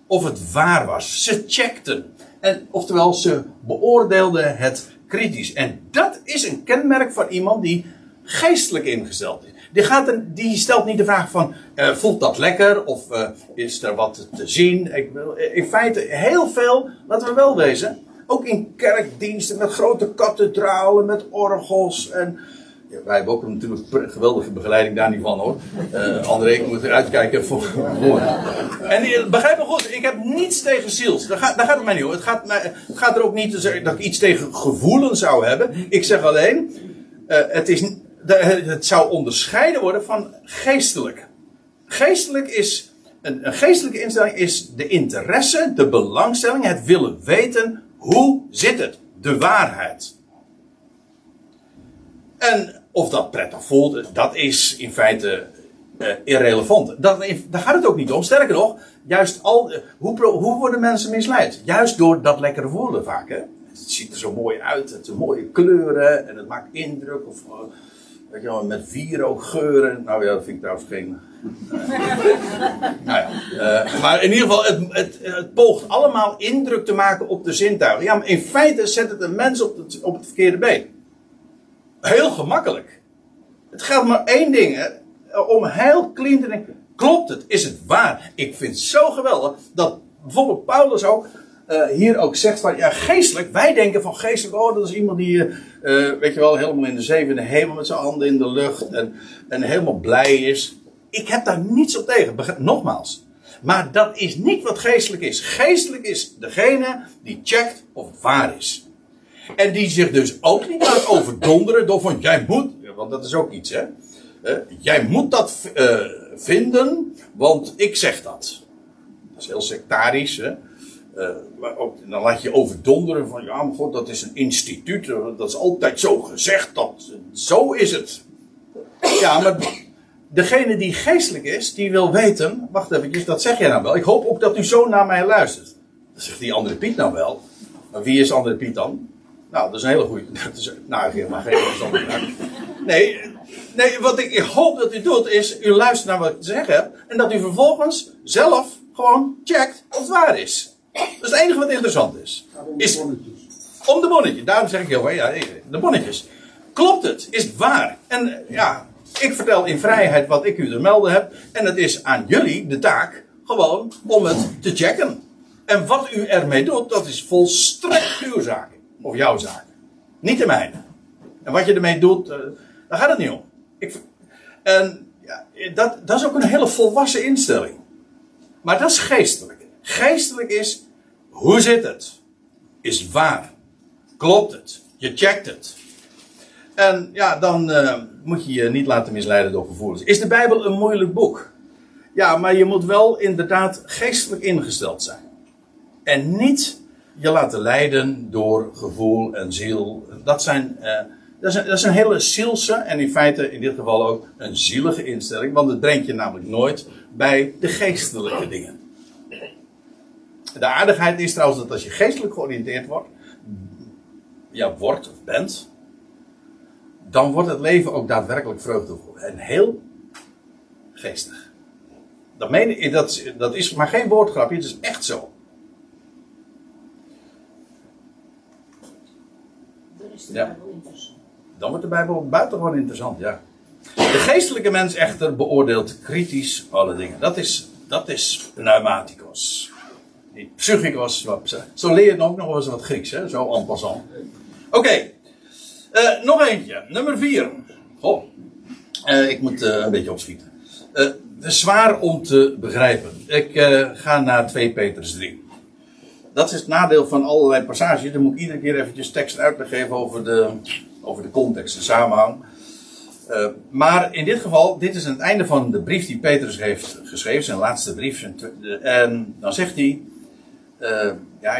[SPEAKER 1] Of het waar was. Ze checkten. En, oftewel, ze beoordeelden het kritisch. En dat is een kenmerk van iemand die geestelijk ingesteld is. Die, gaat er, die stelt niet de vraag van, eh, voelt dat lekker? Of eh, is er wat te zien? Ik, in feite heel veel, laten we wel wezen. Ook in kerkdiensten met grote kathedralen, met orgels. En wij hebben ook natuurlijk geweldige begeleiding daar niet van hoor. Uh, André moet uitkijken voor woorden. En begrijp me goed, ik heb niets tegen ziels. Daar gaat, het mij niet om. Het gaat, het gaat er ook niet dat ik iets tegen gevoelen zou hebben. Ik zeg alleen, het, is, het zou onderscheiden worden van geestelijk. Geestelijk is, een, een geestelijke instelling is de interesse, de belangstelling, het willen weten, hoe zit het? De waarheid. En of dat prettig voelt, dat is in feite uh, irrelevant. Dat, daar gaat het ook niet om. Sterker nog, juist al, hoe, hoe, worden mensen misleid? Juist door dat lekkere voelen vaak. Hè? Het ziet er zo mooi uit, het mooie kleuren en het maakt indruk. Of uh, weet je wel, met geuren. Nou ja, dat vind ik trouwens geen. nou ja, maar in ieder geval, het, het, het, poogt allemaal indruk te maken op de zintuigen. Ja, maar in feite zet het een mens op het, op het verkeerde been. Heel gemakkelijk. Het gaat maar één ding, om heel clean te denken. Klopt het? Is het waar? Ik vind het zo geweldig dat bijvoorbeeld Paulus ook uh, hier ook zegt van ja, geestelijk. Wij denken van geestelijk, oh, dat is iemand die, uh, weet je wel, helemaal in de zevende hemel met zijn handen in de lucht en, en helemaal blij is. Ik heb daar niets op tegen. Nogmaals. Maar dat is niet wat geestelijk is. Geestelijk is degene die checkt of waar is. En die zich dus ook niet laat overdonderen door van jij moet, want dat is ook iets hè. jij moet dat vinden, want ik zeg dat. Dat is heel sectarisch hè. Maar ook, dan laat je overdonderen van ja, maar god, dat is een instituut, dat is altijd zo gezegd, dat, zo is het. Ja, maar degene die geestelijk is, die wil weten, wacht even, dat zeg jij nou wel. Ik hoop ook dat u zo naar mij luistert. Dan zegt die andere Piet nou wel. Maar wie is andere Piet dan? Nou, dat is een hele goede. Dat nou, geen verstandig. Nee, nee, wat ik hoop dat u doet, is u luistert naar wat ik te zeggen heb. En dat u vervolgens zelf gewoon checkt of het waar is. Dat is het enige wat interessant is. is om de bonnetjes. Daarom zeg ik heel ja, de bonnetjes. Klopt het? Is het waar? En ja, ik vertel in vrijheid wat ik u te melden heb. En het is aan jullie de taak gewoon om het te checken. En wat u ermee doet, dat is volstrekt uw zaak. Of jouw zaak. Niet de mijne. En wat je ermee doet, uh, daar gaat het niet om. Ik, en ja, dat, dat is ook een hele volwassen instelling. Maar dat is geestelijk. Geestelijk is, hoe zit het? Is waar? Klopt het? Je checkt het. En ja, dan uh, moet je je niet laten misleiden door gevoelens. Is de Bijbel een moeilijk boek? Ja, maar je moet wel inderdaad geestelijk ingesteld zijn. En niet je laten leiden door gevoel en ziel. Dat, zijn, uh, dat, een, dat hele zielse en in feite in dit geval ook een zielige instelling. Want het brengt je namelijk nooit bij de geestelijke dingen. De aardigheid is trouwens dat als je geestelijk georiënteerd wordt, ja, wordt of bent, dan wordt het leven ook daadwerkelijk vreugdevol. En heel geestig. Dat, meen, dat, dat is maar geen woordgrapje, het is echt zo. ja. Dan wordt de Bijbel buitengewoon interessant, ja. De geestelijke mens echter beoordeelt kritisch alle dingen. Dat is, dat is pneumaticos. Niet psychikos. Zo leer je ook nog eens wat Grieks, hè? zo en passant. Oké, uh, nog eentje. Nummer vier. Goh, uh, ik moet uh, een beetje opschieten. zwaar om te begrijpen. Ik ga naar 2 Petrus 3 dat is het nadeel van allerlei passages. Dan moet ik iedere keer eventjes tekst uitleg geven over de, over de context, de samenhang. Maar in dit geval, dit is het einde van de brief die Petrus heeft geschreven, zijn laatste brief. En dan zegt hij, uh, ja,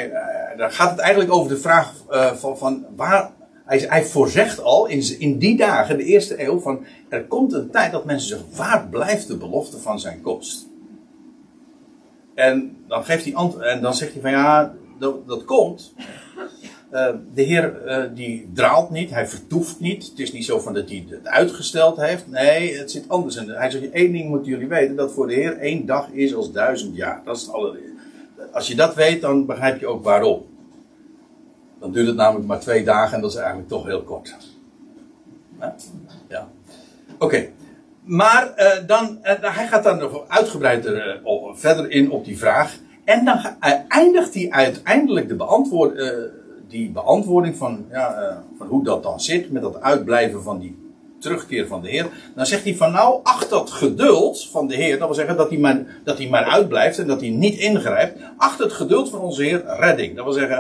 [SPEAKER 1] dan gaat het eigenlijk over de vraag uh, van, van waar, hij, hij voorzegt al in, in die dagen, de eerste eeuw, van er komt een tijd dat mensen zeggen, waar blijft de belofte van zijn komst? En dan, geeft hij en dan zegt hij van ja, dat, dat komt. De Heer die draalt niet, hij vertoeft niet. Het is niet zo van dat hij het uitgesteld heeft. Nee, het zit anders. En hij zegt: één ding moeten jullie weten: dat voor de Heer één dag is als duizend jaar. Dat is het allereerste. Als je dat weet, dan begrijp je ook waarom. Dan duurt het namelijk maar twee dagen en dat is eigenlijk toch heel kort. Ja. Oké. Maar uh, dan, uh, hij gaat dan nog uitgebreider uh, verder in op die vraag. En dan eindigt hij uiteindelijk de beantwoord, die beantwoording van, ja, van hoe dat dan zit met dat uitblijven van die terugkeer van de Heer. Dan zegt hij van nou, acht dat geduld van de Heer. Dat wil zeggen dat hij maar, dat hij maar uitblijft en dat hij niet ingrijpt. Acht het geduld van onze Heer redding. Dat wil zeggen,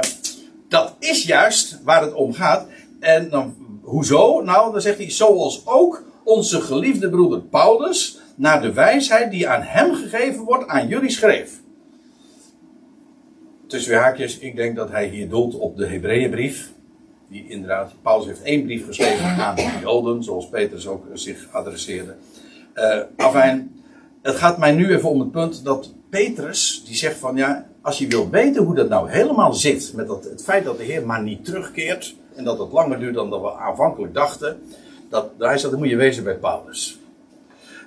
[SPEAKER 1] dat is juist waar het om gaat. En dan, hoezo? Nou, dan zegt hij, zoals ook onze geliefde broeder Paulus, naar de wijsheid die aan hem gegeven wordt, aan jullie schreef. Tussen haakjes, ik denk dat hij hier doelt op de Hebreeënbrief. Die inderdaad, Paulus heeft één brief geschreven aan de Joden, zoals Petrus ook zich adresseerde. Uh, afijn, het gaat mij nu even om het punt dat Petrus, die zegt van ja, als je wil weten hoe dat nou helemaal zit, met dat, het feit dat de Heer maar niet terugkeert, en dat het langer duurt dan dat we aanvankelijk dachten, dat, hij zegt, dan moet je wezen bij Paulus.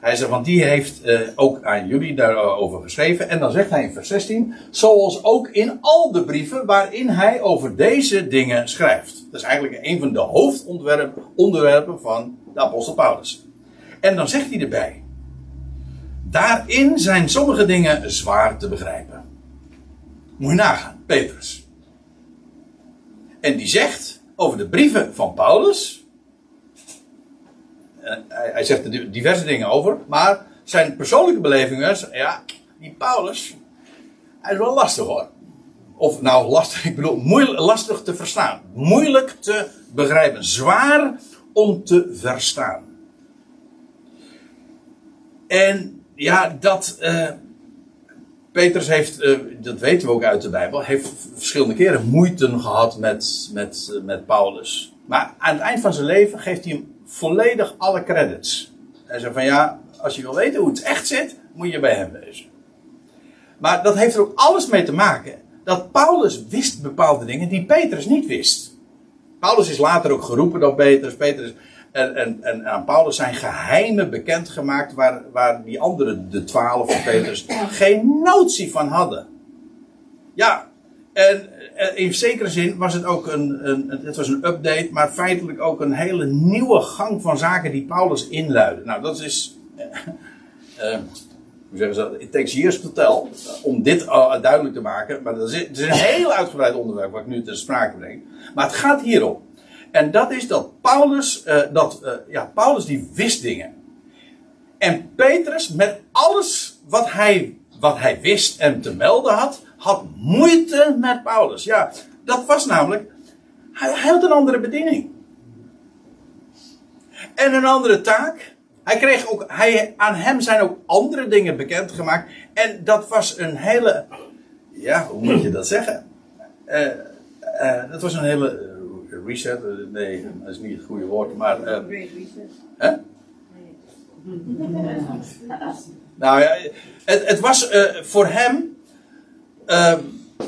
[SPEAKER 1] Hij zegt, want die heeft uh, ook aan jullie daarover geschreven. En dan zegt hij in vers 16, zoals ook in al de brieven waarin hij over deze dingen schrijft. Dat is eigenlijk een van de hoofdonderwerpen van de apostel Paulus. En dan zegt hij erbij, daarin zijn sommige dingen zwaar te begrijpen. Moet je nagaan, Petrus. En die zegt over de brieven van Paulus, eh, hij, zegt er diverse dingen over, maar zijn persoonlijke belevingen, ja, die Paulus, hij is wel lastig hoor. Of nou lastig, ik bedoel moeilijk, lastig te verstaan. Moeilijk te begrijpen. Zwaar om te verstaan. En ja, dat. Uh, Petrus heeft, uh, dat weten we ook uit de Bijbel, heeft verschillende keren moeite gehad met, met, met Paulus. Maar aan het eind van zijn leven geeft hij hem volledig alle credits. Hij zei van ja, als je wil weten hoe het echt zit, moet je bij hem wezen. Maar dat heeft er ook alles mee te maken dat Paulus wist bepaalde dingen die Petrus niet wist. Paulus is later ook geroepen door Petrus. Petrus en, en, en aan Paulus zijn geheimen bekendgemaakt waar, waar die andere, de twaalf van Petrus, geen notie van hadden. Ja, en in zekere zin was het ook een, een, het was een update, maar feitelijk ook een hele nieuwe gang van zaken die Paulus inluidde. Nou, dat is, uh, hoe zeggen ze dat, it takes years to om dit duidelijk te maken. Maar dat is, het is een heel uitgebreid onderwerp wat ik nu ter sprake breng. Maar het gaat hierom. En dat is dat Paulus, dat, ja, Paulus die wist dingen. En Petrus, met alles wat hij, wat hij wist en te melden had, had moeite met Paulus. Ja, dat was namelijk, hij, had een andere bediening. En een andere taak. Hij kreeg ook, hij, aan hem zijn ook andere dingen bekendgemaakt. En dat was een hele, ja, hoe moet je dat zeggen? Uh, uh, dat was een hele reset. nee, dat is niet het goede woord, maar. Reset. Hè? nou ja, het, het was voor hem Ehm,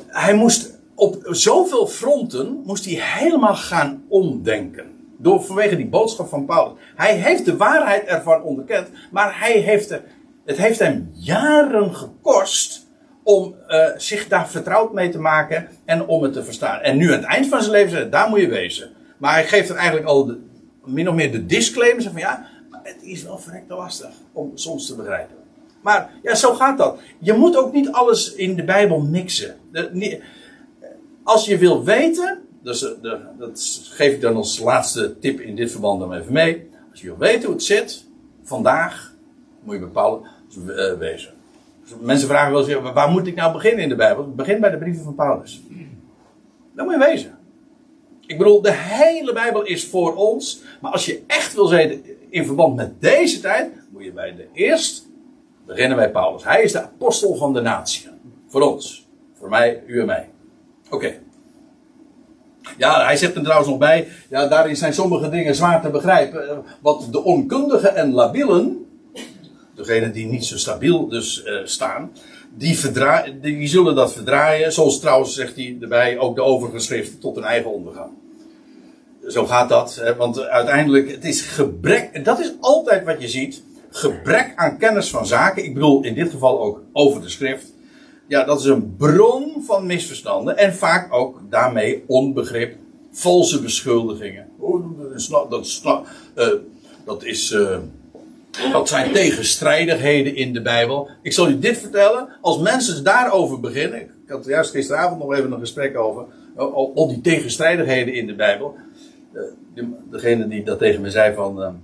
[SPEAKER 1] hij moest op zoveel fronten moest hij helemaal gaan omdenken. Door, vanwege die boodschap van Paulus. Hij heeft de waarheid ervan onderkend, maar hij heeft het heeft hem jaren gekost om uh, zich daar vertrouwd mee te maken en om het te verstaan. En nu aan het eind van zijn leven daar moet je wezen. Maar hij geeft er eigenlijk al de, min of meer de disclaimer van ja, het is wel verrekte lastig om soms te begrijpen. Maar ja, zo gaat dat. Je moet ook niet alles in de Bijbel mixen. als je wil weten, dus de, dat geef ik dan als laatste tip in dit verband dan even mee. Als je wil weten hoe het zit, vandaag moet je bepalen, uh, wezen. Dus mensen vragen wel eens, waar moet ik nou beginnen in de Bijbel? Begin bij de brieven van Paulus. Dan moet je wezen. Ik bedoel, de hele Bijbel is voor ons. Maar als je echt wil weten in verband met deze tijd, moet je bij de eerst beginnen bij Paulus. Hij is de apostel van de natie. Voor ons. Voor mij, u en mij. Oké. Ja, hij zegt er trouwens nog bij. Ja, daarin zijn sommige dingen zwaar te begrijpen. Wat de onkundigen en labielen. Degenen die niet zo stabiel dus uh, staan. Die, die zullen dat verdraaien. Zoals trouwens zegt hij erbij ook de overige tot hun eigen ondergang. Zo gaat dat. Hè, want uiteindelijk, het is gebrek. Dat is altijd wat je ziet gebrek aan kennis van zaken, ik bedoel in dit geval ook over de schrift, ja, dat is een bron van misverstanden en vaak ook daarmee onbegrip, valse beschuldigingen. Oh, dat, uh, dat, is uh, dat zijn tegenstrijdigheden in de Bijbel. Ik zal u dit vertellen, als mensen daarover beginnen, ik had juist gisteravond nog even een gesprek over, al, die tegenstrijdigheden in de Bijbel. Degene die dat tegen me zei van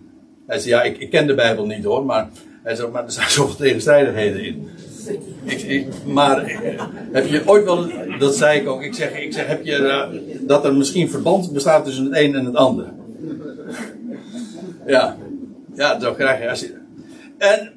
[SPEAKER 1] Hij zei, ja, ik, ik ken de Bijbel niet hoor, maar, hij maar er zijn zoveel tegenstrijdigheden in. Ik, maar heb je ooit wel, dat zei ik ook, ik zeg, ik zeg heb je, uh, dat er misschien verband bestaat tussen het een en het ander? Ja, ja, zo krijg je. En,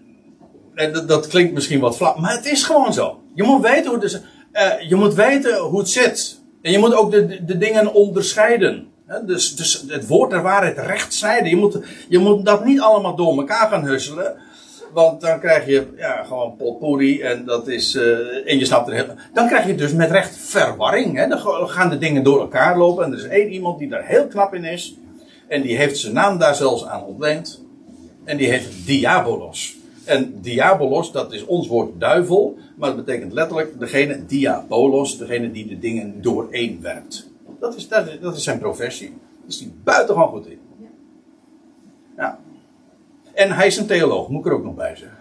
[SPEAKER 1] dat, dat, klinkt misschien wat vlak, maar het is gewoon zo. Je moet weten hoe, het, uh, je moet weten hoe het zit. En je moet ook de, de dingen onderscheiden. Dus, dus, het woord der waarheid recht snijden. Je moet, je moet dat niet allemaal door elkaar gaan husselen. Want dan krijg je ja, gewoon potpourri en dat is. Uh, en je snapt er heel. Dan krijg je dus met recht verwarring. Hè? Dan gaan de dingen door elkaar lopen. En er is één iemand die daar heel knap in is. En die heeft zijn naam daar zelfs aan ontleend. En die heet Diabolos. En Diabolos, dat is ons woord duivel. Maar dat betekent letterlijk degene, Diabolos, degene die de dingen dooreenwerpt. Dat is, dat, is, dat is zijn professie. Daar is hij buitengewoon goed in. Ja. En hij is een theoloog, moet ik er ook nog bij zeggen.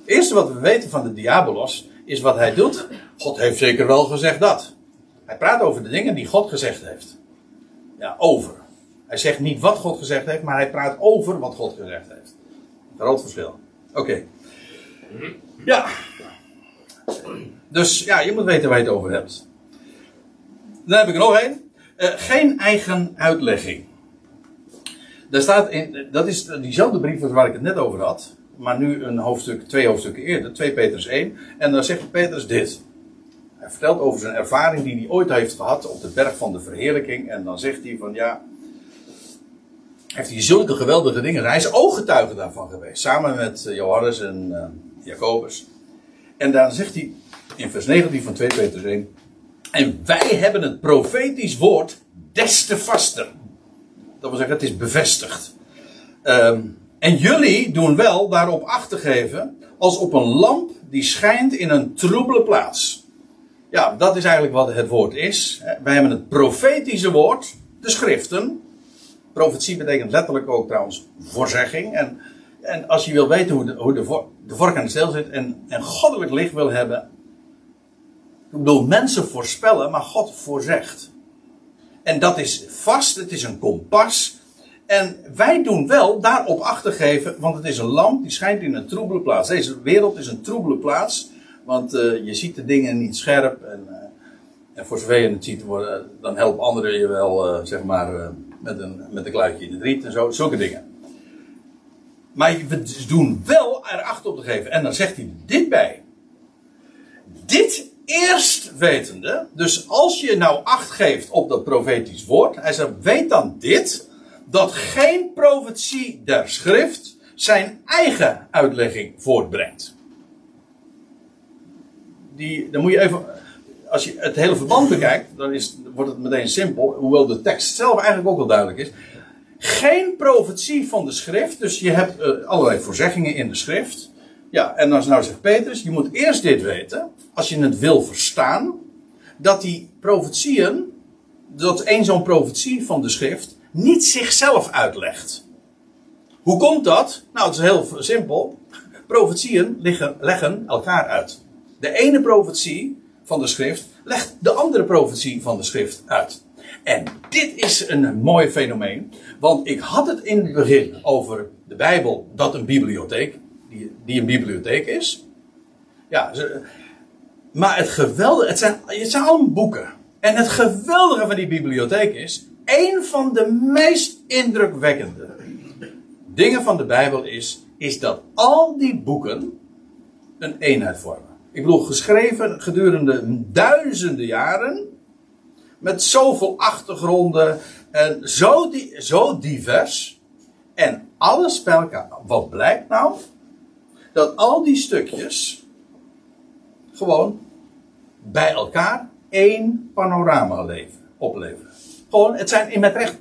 [SPEAKER 1] Het eerste wat we weten van de Diabolos is wat hij doet. God heeft zeker wel gezegd dat. Hij praat over de dingen die God gezegd heeft. Ja, over. Hij zegt niet wat God gezegd heeft, maar hij praat over wat God gezegd heeft. Groot verschil. Oké. Ja. Dus ja, je moet weten waar je het over hebt. Dan heb ik er nog één. Geen eigen uitlegging. Daar staat in, dat is diezelfde brief waar ik het net over had. Maar nu een hoofdstuk, twee hoofdstukken eerder, 2 Petrus 1. En dan zegt Petrus dit. Hij vertelt over zijn ervaring die hij ooit heeft gehad op de berg van de verheerlijking. En dan zegt hij van ja, heeft hij zulke geweldige dingen. Hij is ooggetuige daarvan geweest. Samen met eh, Johannes en uh, Jacobus. En dan zegt hij in vers 19 van 2 Petrus 1. En wij hebben het profetisch woord des te vaster. Dat wil zeggen, het is bevestigd. Um, en jullie doen wel daarop acht te geven als op een lamp die schijnt in een troebele plaats. Ja, dat is eigenlijk wat het woord is. Wij hebben het profetische woord, de schriften, Profetie betekent letterlijk ook trouwens voorzegging. En, en als je wil weten hoe de, hoe de, de vork aan de steel zit en, en goddelijk licht wil hebben. Ik bedoel, mensen voorspellen, maar God voorzegt. En dat is vast, het is een kompas. En wij doen wel daarop achter geven, want het is een lamp die schijnt in een troebele plaats. Deze wereld is een troebele plaats, want uh, je ziet de dingen niet scherp. En, uh, en voor zover je het ziet, worden, dan helpen anderen je wel, uh, zeg maar met een, met een kluitje in het riet en zo, zulke dingen. Maar we doen wel er acht op te geven. En dan zegt hij dit bij. Dit eerst wetende, dus als je nou acht geeft op dat profetisch woord, hij zegt, weet dan dit, dat geen profetie der schrift zijn eigen uitlegging voortbrengt. Die, dan moet je even, als je het hele verband bekijkt, dan is, wordt het meteen simpel. Hoewel de tekst zelf eigenlijk ook wel duidelijk is. Geen profetie van de schrift. Dus je hebt uh, allerlei voorzeggingen in de schrift. Ja, en dan nou zegt Petrus, je moet eerst dit weten. Als je het wil verstaan. Dat die profetieën, dat één zo'n profetie van de schrift, niet zichzelf uitlegt. Hoe komt dat? Nou, het is heel simpel. Profetieën liggen, leggen elkaar uit. De ene profetie van de schrift legt de andere profetie van de schrift uit. En dit is een mooi fenomeen, want ik had het in het begin over de Bijbel, dat een bibliotheek, die, die een bibliotheek is. Ja, maar het geweldige, het zijn, het zijn allemaal boeken. En het geweldige van die bibliotheek is, een van de meest indrukwekkende dingen van de Bijbel is, is dat al die boeken een eenheid vormen. Ik bedoel, geschreven gedurende duizenden jaren. Met zoveel achtergronden. En zo, die, zo divers. En alles bij elkaar. Wat blijkt nou? Dat al die stukjes. gewoon bij elkaar één panorama opleveren. Gewoon, het zijn met recht.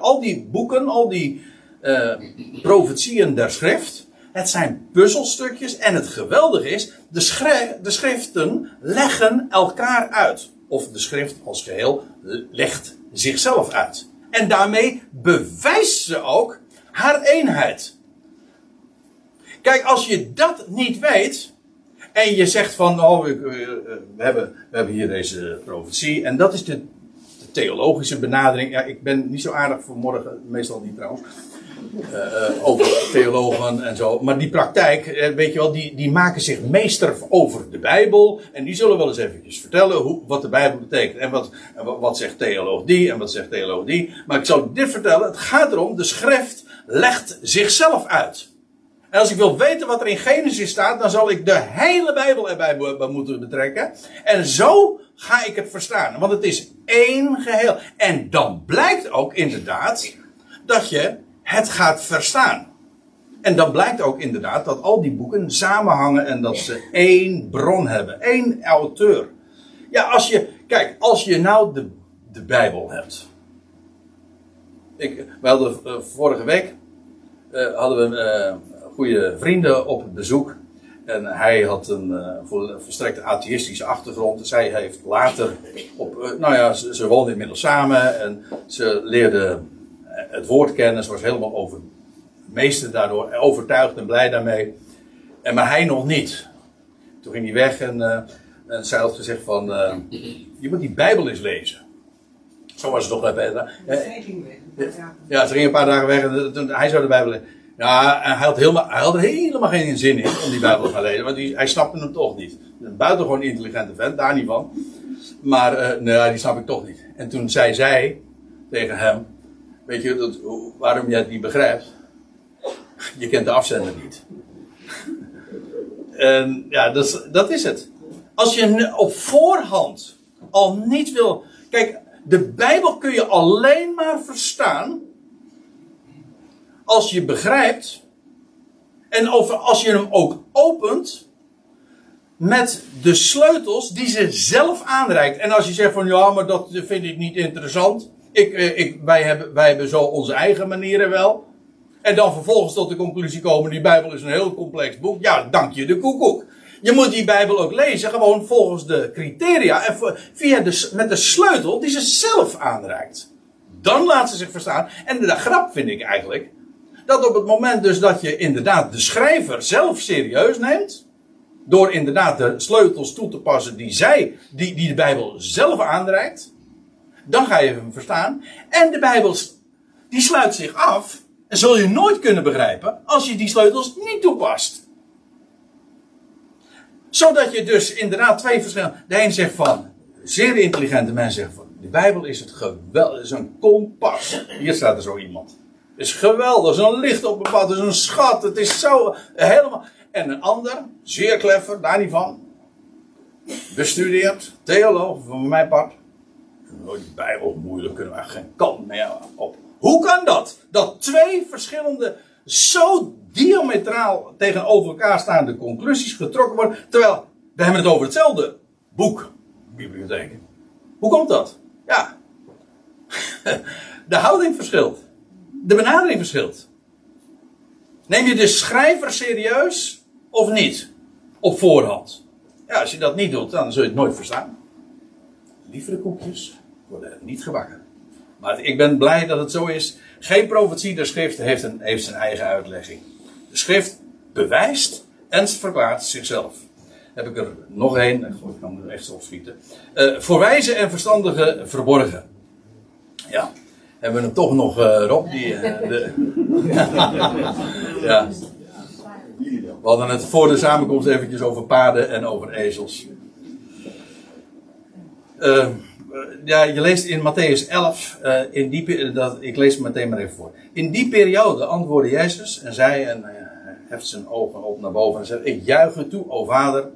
[SPEAKER 1] Al die boeken, al die uh, profetieën der schrift het zijn puzzelstukjes en het geweldige is, de, de schriften leggen elkaar uit. Of de schrift als geheel legt zichzelf uit. En daarmee bewijst ze ook haar eenheid. Kijk, als je dat niet weet. En je zegt van, oh, we, we, hebben, we hebben hier deze profetie. En dat is de, de, theologische benadering. Ja, ik ben niet zo aardig voor morgen, meestal niet trouwens. uh, over theologen en zo. Maar die praktijk, weet je wel, die, die maken zich meester over de Bijbel. En die zullen wel eens eventjes vertellen hoe, wat de Bijbel betekent. En wat, wat zegt theoloog die en wat zegt theoloog die. Maar ik zal dit vertellen. Het gaat erom, de schrift legt zichzelf uit. En als ik wil weten wat er in Genesis staat, dan zal ik de hele Bijbel erbij moeten betrekken. En zo ga ik het verstaan. Want het is één geheel. En dan blijkt ook inderdaad dat je het gaat verstaan. En dan blijkt ook inderdaad dat al die boeken samenhangen en dat ze één bron hebben, één auteur. Ja, als je, kijk, als je nou de, de Bijbel hebt. Ik, we hadden uh, vorige week uh, hadden we uh, goede vrienden op bezoek. En hij had een uh, verstrekte atheïstische achtergrond. Zij heeft later op, nou ja, ze, ze woonden inmiddels samen en ze leerde het woord kennen. Ze was helemaal over, meester daardoor, overtuigd en blij daarmee. En maar hij nog niet. Toen ging hij weg en, uh, en zij had gezegd van, je moet die Bijbel eens lezen. Zo was het toch bij Petra. Ja, ze ging een paar dagen weg en toen, hij zou de Bijbel lezen. Ja, hij had, helemaal, hij had er helemaal geen zin in om die Bijbel te gaan lezen, want die, hij snapte hem toch niet. Een buitengewoon intelligente vent, daar niet van. Maar nee, die snap ik toch niet. En toen zei zij tegen hem: Weet je dat, waarom jij het niet begrijpt? Je kent de afzender niet. en ja, dat is het. Als je op voorhand al niet wil. Kijk, de Bijbel kun je alleen maar verstaan. Als je begrijpt. En over, als je hem ook opent. Met de sleutels die ze zelf aanreikt. En als je zegt van ja, maar dat vind ik niet interessant. Ik, eh, ik, wij, hebben, wij hebben zo onze eigen manieren wel. En dan vervolgens tot de conclusie komen: die Bijbel is een heel complex boek. Ja, dank je de koekoek. Je moet die Bijbel ook lezen, gewoon volgens de criteria en via de, met de sleutel die ze zelf aanreikt. Dan laat ze zich verstaan. En de grap vind ik eigenlijk dat op het moment dus dat je inderdaad de schrijver zelf serieus neemt, door inderdaad de sleutels toe te passen die zij, die, die de Bijbel zelf aanreikt, dan ga je hem verstaan. En de Bijbel, die sluit zich af. En zul je nooit kunnen begrijpen als je die sleutels niet toepast. Zodat je dus inderdaad twee verschillende. De een zegt van, zeer intelligente mensen zeggen van, de Bijbel is het geweldig, is een kompas. Hier staat er zo iemand. Is geweldig, is een licht op een pad, is een schat, het is zo helemaal. En een ander, zeer clever, daar niet van. Bestudeerd, theoloog, van mijn part. Die Bijbel moeilijk, kunnen we geen kant meer op. Hoe kan dat? Dat twee verschillende, zo diametraal tegenover elkaar staande conclusies getrokken worden, terwijl we hebben het over hetzelfde boek, bibliotheek. Hoe komt dat? Ja, de houding verschilt. De benadering verschilt. Neem je de schrijver serieus of niet? Op voorhand. Ja, als je dat niet doet, dan zul je het nooit verstaan. Lievere koekjes, worden niet gebakken. Maar ik ben blij dat het zo is. Geen profetie der schrift heeft, een, heeft zijn eigen uitlegging. De schrift bewijst en verklaart zichzelf. Heb ik er nog één, ik kan er echt zo schieten. Uh, voor wijze en verstandige verborgen. Ja, hebben we hem toch nog, uh, Rob, die... Uh, de, ja. We hadden het voor de samenkomst eventjes over paarden en over ezels. Uh, eh, ja, je leest in Matthäus 11, uh, eh, in die, dat, ik lees het meteen maar even voor. In die periode antwoordde Jezus en zei, en hij heft zijn ogen op naar boven en zegt, ik juich u toe, o Vader,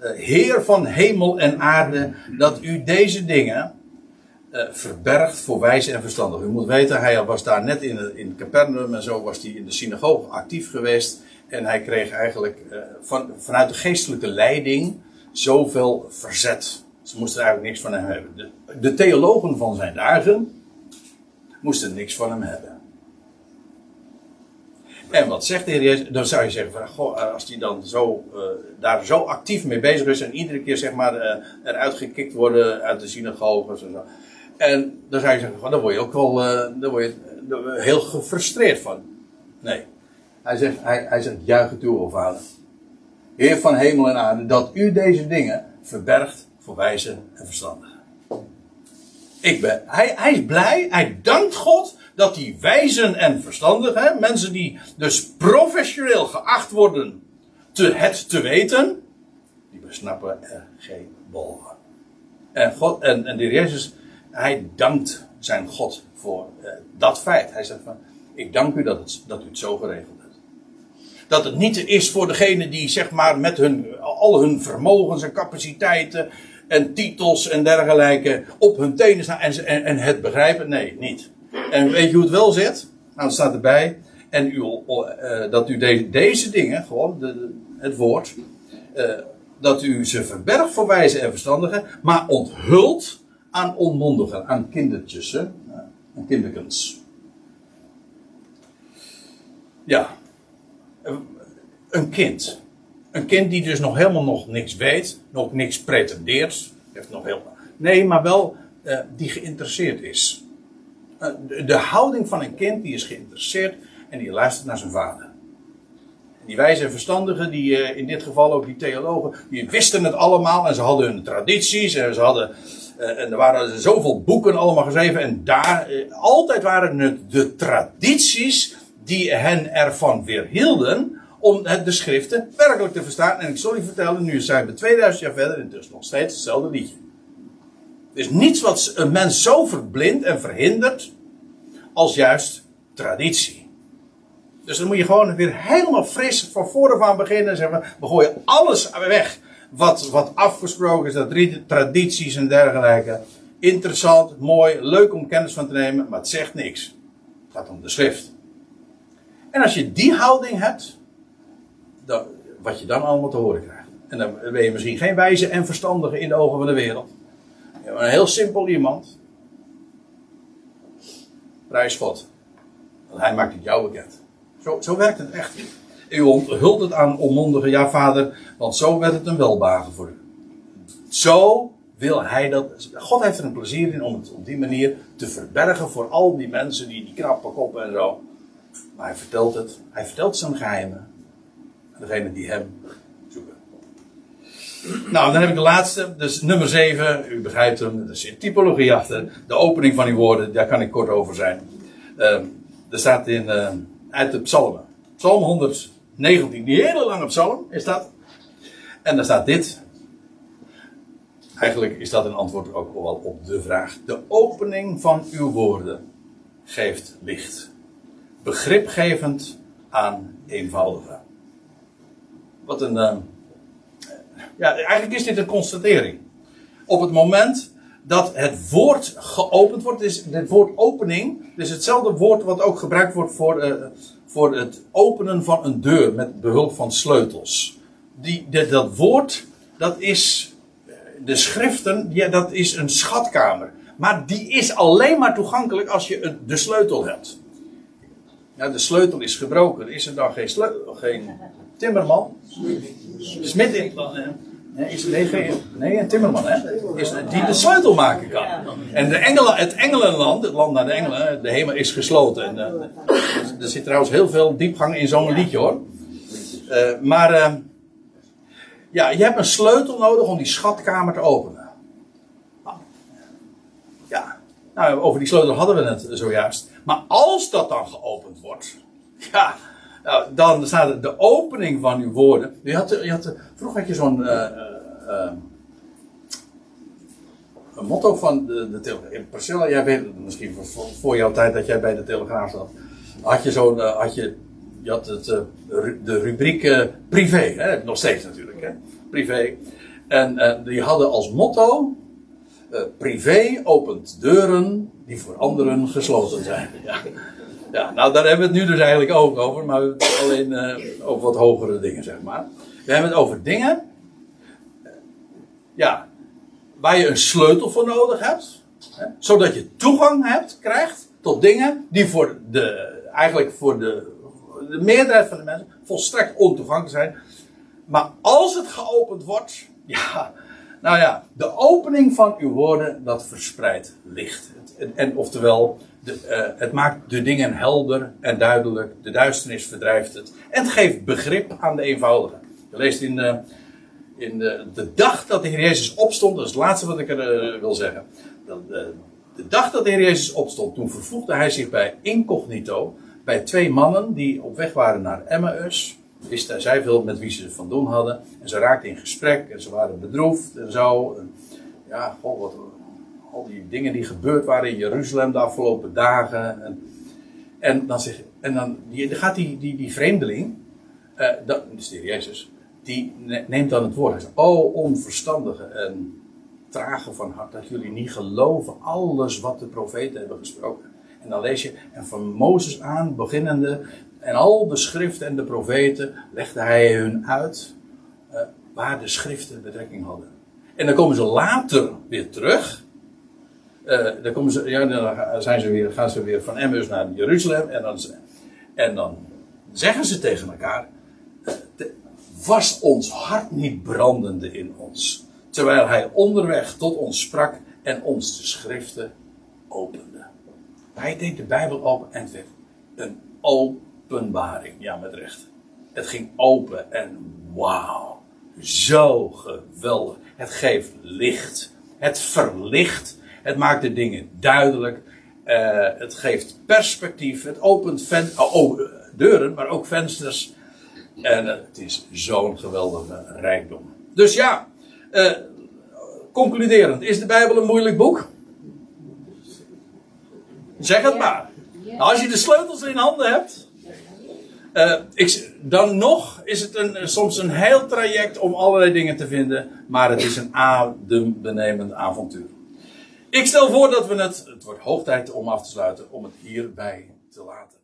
[SPEAKER 1] uh, Heer van hemel en aarde, dat u deze dingen verbergt voor wijze en verstandig. U moet weten, hij was daar net in, in Capernaum en zo was hij in de synagoge actief geweest. En hij kreeg eigenlijk van, vanuit de geestelijke leiding zoveel verzet ze moesten eigenlijk niks van hem hebben. De, theologen van zijn dagen moesten niks van hem hebben. En wat zegt de Heer Jezus? Dan zou je zeggen van, goh, als hij dan zo, uh, daar zo actief mee bezig is en iedere keer zeg maar uh, eruit gekikt worden uit de synagoges en zo. En dan zou je zeggen, van, dan word je ook wel uh, dan word je heel gefrustreerd van. Nee. Hij zegt, hij, hij zegt juichen toe, o vader. Heer van hemel en aarde, dat u deze dingen verbergt voor wijze en verstandigen. Ik ben, hij, hij is blij, hij dankt God dat die wijzen en verstandigen, mensen die dus professioneel geacht worden te het te weten, die besnappen er geen bol. En, God, en, en de Jezus, hij dankt zijn God voor uh, dat feit. Hij zegt van, ik dank u dat, het, dat u het zo geregeld hebt. Dat het niet is voor degene die zeg maar met hun, al hun vermogens en capaciteiten en titels en dergelijke op hun tenen staan en, en, het begrijpen. Nee, niet. En weet je hoe het wel zit? Nou, het staat erbij. En u, uh, dat u de, deze dingen, gewoon de, het woord, uh, dat u ze verbergt voor wijze en verstandigen, maar onthult aan onmondigen, aan kindertjes, hè? aan kinderkens. Ja, een kind. Een kind die dus nog helemaal nog niks weet, nog niks pretendeert, heeft nog heel. Nee, maar wel uh, die geïnteresseerd is. Uh, de, houding van een kind die is geïnteresseerd en die luistert naar zijn vader. Die wijze en verstandigen, die uh, in dit geval ook die theologen, die wisten het allemaal en ze hadden hun tradities en ze hadden. En er waren zoveel boeken allemaal geschreven en daar, altijd waren het de tradities die hen ervan weerhielden om het, de schriften werkelijk te verstaan. En ik zal u vertellen, nu zijn we 2000 jaar verder en dus nog steeds hetzelfde liedje. Er is niets wat een mens zo verblindt en verhindert als juist traditie. Dus dan moet je gewoon weer helemaal fris van voren aan beginnen en zeggen: we gooien alles weg wat, wat afgesproken is, dat tradities en dergelijke. Interessant, mooi, leuk om kennis van te nemen, maar het zegt niks. Het gaat om de schrift. En als je die houding hebt, wat je dan allemaal te horen krijgt. En dan ben je misschien geen wijze en verstandige in de ogen van de wereld. Je bent een heel simpel iemand. Prijs God. Want hij maakt het jou bekend. Zo, zo werkt het echt. U onthult het aan onmondige, ja vader, want zo werd het een welbagen voor u. Zo wil hij dat. God heeft er een plezier in om het op die manier te verbergen voor al die mensen die die knappe koppen en zo. Maar hij vertelt het. Hij vertelt zijn geheimen. Aan degene die hem zoeken. Nou, dan heb ik de laatste. Dus nummer 7. U begrijpt hem. Er zit typologie achter. De opening van die woorden. Daar kan ik kort over zijn. Uh, er staat in, uh, uit de psalmen. Psalm 119. Die hele lange psalm is dat. En daar staat dit. Eigenlijk is dat een antwoord ook wel op de vraag. De opening van uw woorden geeft licht begripgevend aan eenvoudigen. Wat een. Uh, ja, eigenlijk is dit een constatering. Op het moment dat het woord geopend wordt, is het woord opening, is hetzelfde woord wat ook gebruikt wordt voor, uh, voor het openen van een deur met behulp van sleutels. Die, dat, woord, dat is de schriften, ja, dat is een schatkamer. Maar die is alleen maar toegankelijk als je de sleutel hebt. Ja, de sleutel is gebroken. Is er dan geen, sleutel, geen timmerman? Smid in. Nee, is, nee, nee, een timmerman, hè? Is, die de sleutel maken kan. En de engelen, het engelenland, het land naar de engelen, de hemel is gesloten. En, uh, er zit trouwens heel veel diepgang in zo'n liedje hoor. Uh, maar uh, ja, je hebt een sleutel nodig om die schatkamer te openen. Ja, nou, over die sleutel hadden we het zojuist. Maar als dat dan geopend wordt, ja, nou, dan staat de opening van uw woorden. Je had, je had, vroeger had je zo'n uh, uh, een motto van de, de Telegraaf. Priscilla, jij weet misschien voor, voor, jouw tijd dat jij bij de Telegraaf zat. Had je zo'n, had je, je had het, de rubriek privé, hè? nog steeds natuurlijk, hè? privé. En die hadden als motto privé opent deuren die voor anderen gesloten zijn. Ja. Ja, nou daar hebben we het nu dus eigenlijk ook over, maar alleen uh, over wat hogere dingen, zeg maar. We hebben het over dingen, ja, waar je een sleutel voor nodig hebt, hè, zodat je toegang hebt, krijgt tot dingen die voor de, eigenlijk voor de, de meerderheid van de mensen volstrekt ontoegankelijk zijn. Maar als het geopend wordt, ja, nou ja, de opening van uw woorden, dat verspreidt licht. En, en oftewel, de, uh, het maakt de dingen helder en duidelijk. De duisternis verdrijft het. En het geeft begrip aan de eenvoudigen. Je leest in, uh, in de, de, dag dat de Heer Jezus opstond, dat is het laatste wat ik er wil zeggen. Dat, De dag dat de Heer Jezus opstond, toen vervoegde hij zich bij incognito bij twee mannen die op weg waren naar Emmaus. Wisten zij veel met wie ze van doen hadden. En ze raakten in gesprek en ze waren bedroefd en zo. Ja, goh, wat, al die dingen die gebeurd waren in Jeruzalem de afgelopen dagen. En, en dan, zeg, en dan die, gaat die, die, die vreemdeling, uh, dat is de Jezus, die neemt dan het woord. Hij zegt, oh onverstandige en trage van hart, dat jullie niet geloven alles wat de profeten hebben gesproken. En dan lees je, en van Mozes aan, beginnende, en al de schriften en de profeten, legde hij hun uit uh, waar de schriften betrekking hadden. En dan komen ze later weer terug. Uh, dan, komen ze, ja, dan zijn ze weer, gaan ze weer van Emmaus naar Jeruzalem. En dan, en dan zeggen ze tegen elkaar: Was ons hart niet brandende in ons? Terwijl hij onderweg tot ons sprak en ons de schriften opende. Hij deed de Bijbel open en het werd een openbaring. Ja, met recht. Het ging open en wauw. Zo geweldig. Het geeft licht. Het verlicht. Het maakt de dingen duidelijk. Uh, het geeft perspectief. Het opent ven oh, oh, deuren, maar ook vensters. En het is zo'n geweldige rijkdom. Dus ja, uh, concluderend. Is de Bijbel een moeilijk boek? Zeg het maar. Nou, als je de sleutels in handen hebt. Uh, ik, dan nog is het een, soms een heel traject om allerlei dingen te vinden. Maar het is een adembenemend avontuur. Ik stel voor dat we het. Het wordt hoog tijd om af te sluiten. Om het hierbij te laten.